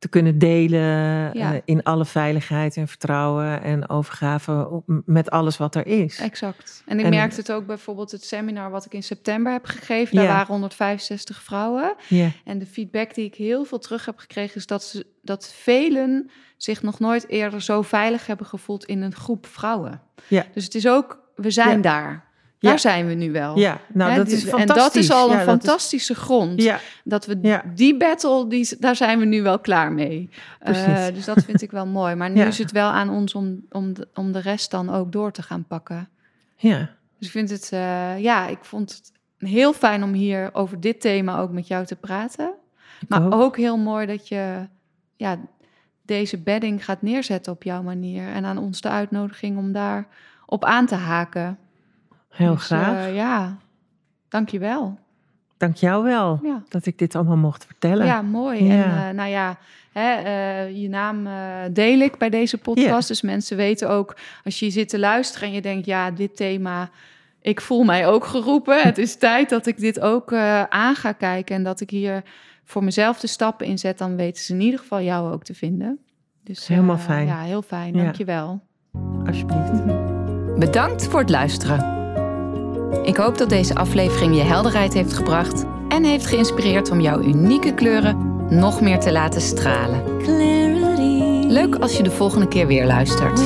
te kunnen delen Ja. eh, in alle veiligheid en vertrouwen en overgave op- met alles wat er is. Exact. En ik En- merkte het ook bijvoorbeeld het seminar wat ik in september heb gegeven. Daar waren 165 vrouwen. Ja, En de feedback die ik heel veel terug heb gekregen is dat, ze, dat velen zich nog nooit eerder zo veilig hebben gevoeld in een groep vrouwen. Ja. Dus het is ook, we zijn daar. Daar Ja. zijn we nu wel. ja nou Hè, dat is En fantastisch. dat is al een Ja, dat is- fantastische grond. Ja, Dat we die battle, die, daar zijn we nu wel klaar mee. Eh, dus dat vind ik wel [LAUGHS] mooi. Maar nu is het wel aan ons om, om, de, om de rest dan ook door te gaan pakken. ja. Dus ik vind het, eh, ja, ik vond het heel fijn om hier over dit thema ook met jou te praten. Maar ook. ook. heel mooi dat je ja, deze bedding gaat neerzetten op jouw manier. En aan ons de uitnodiging om daar op aan te haken. Heel Dus, graag. eh, ja, dankjewel. Dank jou wel Ja. dat ik dit allemaal mocht vertellen. Ja, mooi. Ja. En eh, nou ja, hè, eh, je naam deel ik bij deze podcast. Dus mensen weten ook, als je zit te luisteren en je denkt, ja, dit thema, ik voel mij ook geroepen. Het is [LAUGHS] tijd dat ik dit ook aan ga kijken en dat ik hier voor mezelf de stappen in zet. Dan weten ze in ieder geval jou ook te vinden. Dus Helemaal fijn. Ja, heel fijn. Ja. Dankjewel. Alsjeblieft. [LAUGHS] Bedankt voor het luisteren. Ik hoop dat deze aflevering je helderheid heeft gebracht en heeft geïnspireerd om jouw unieke kleuren nog meer te laten stralen. Clarity. Leuk als je de volgende keer weer luistert.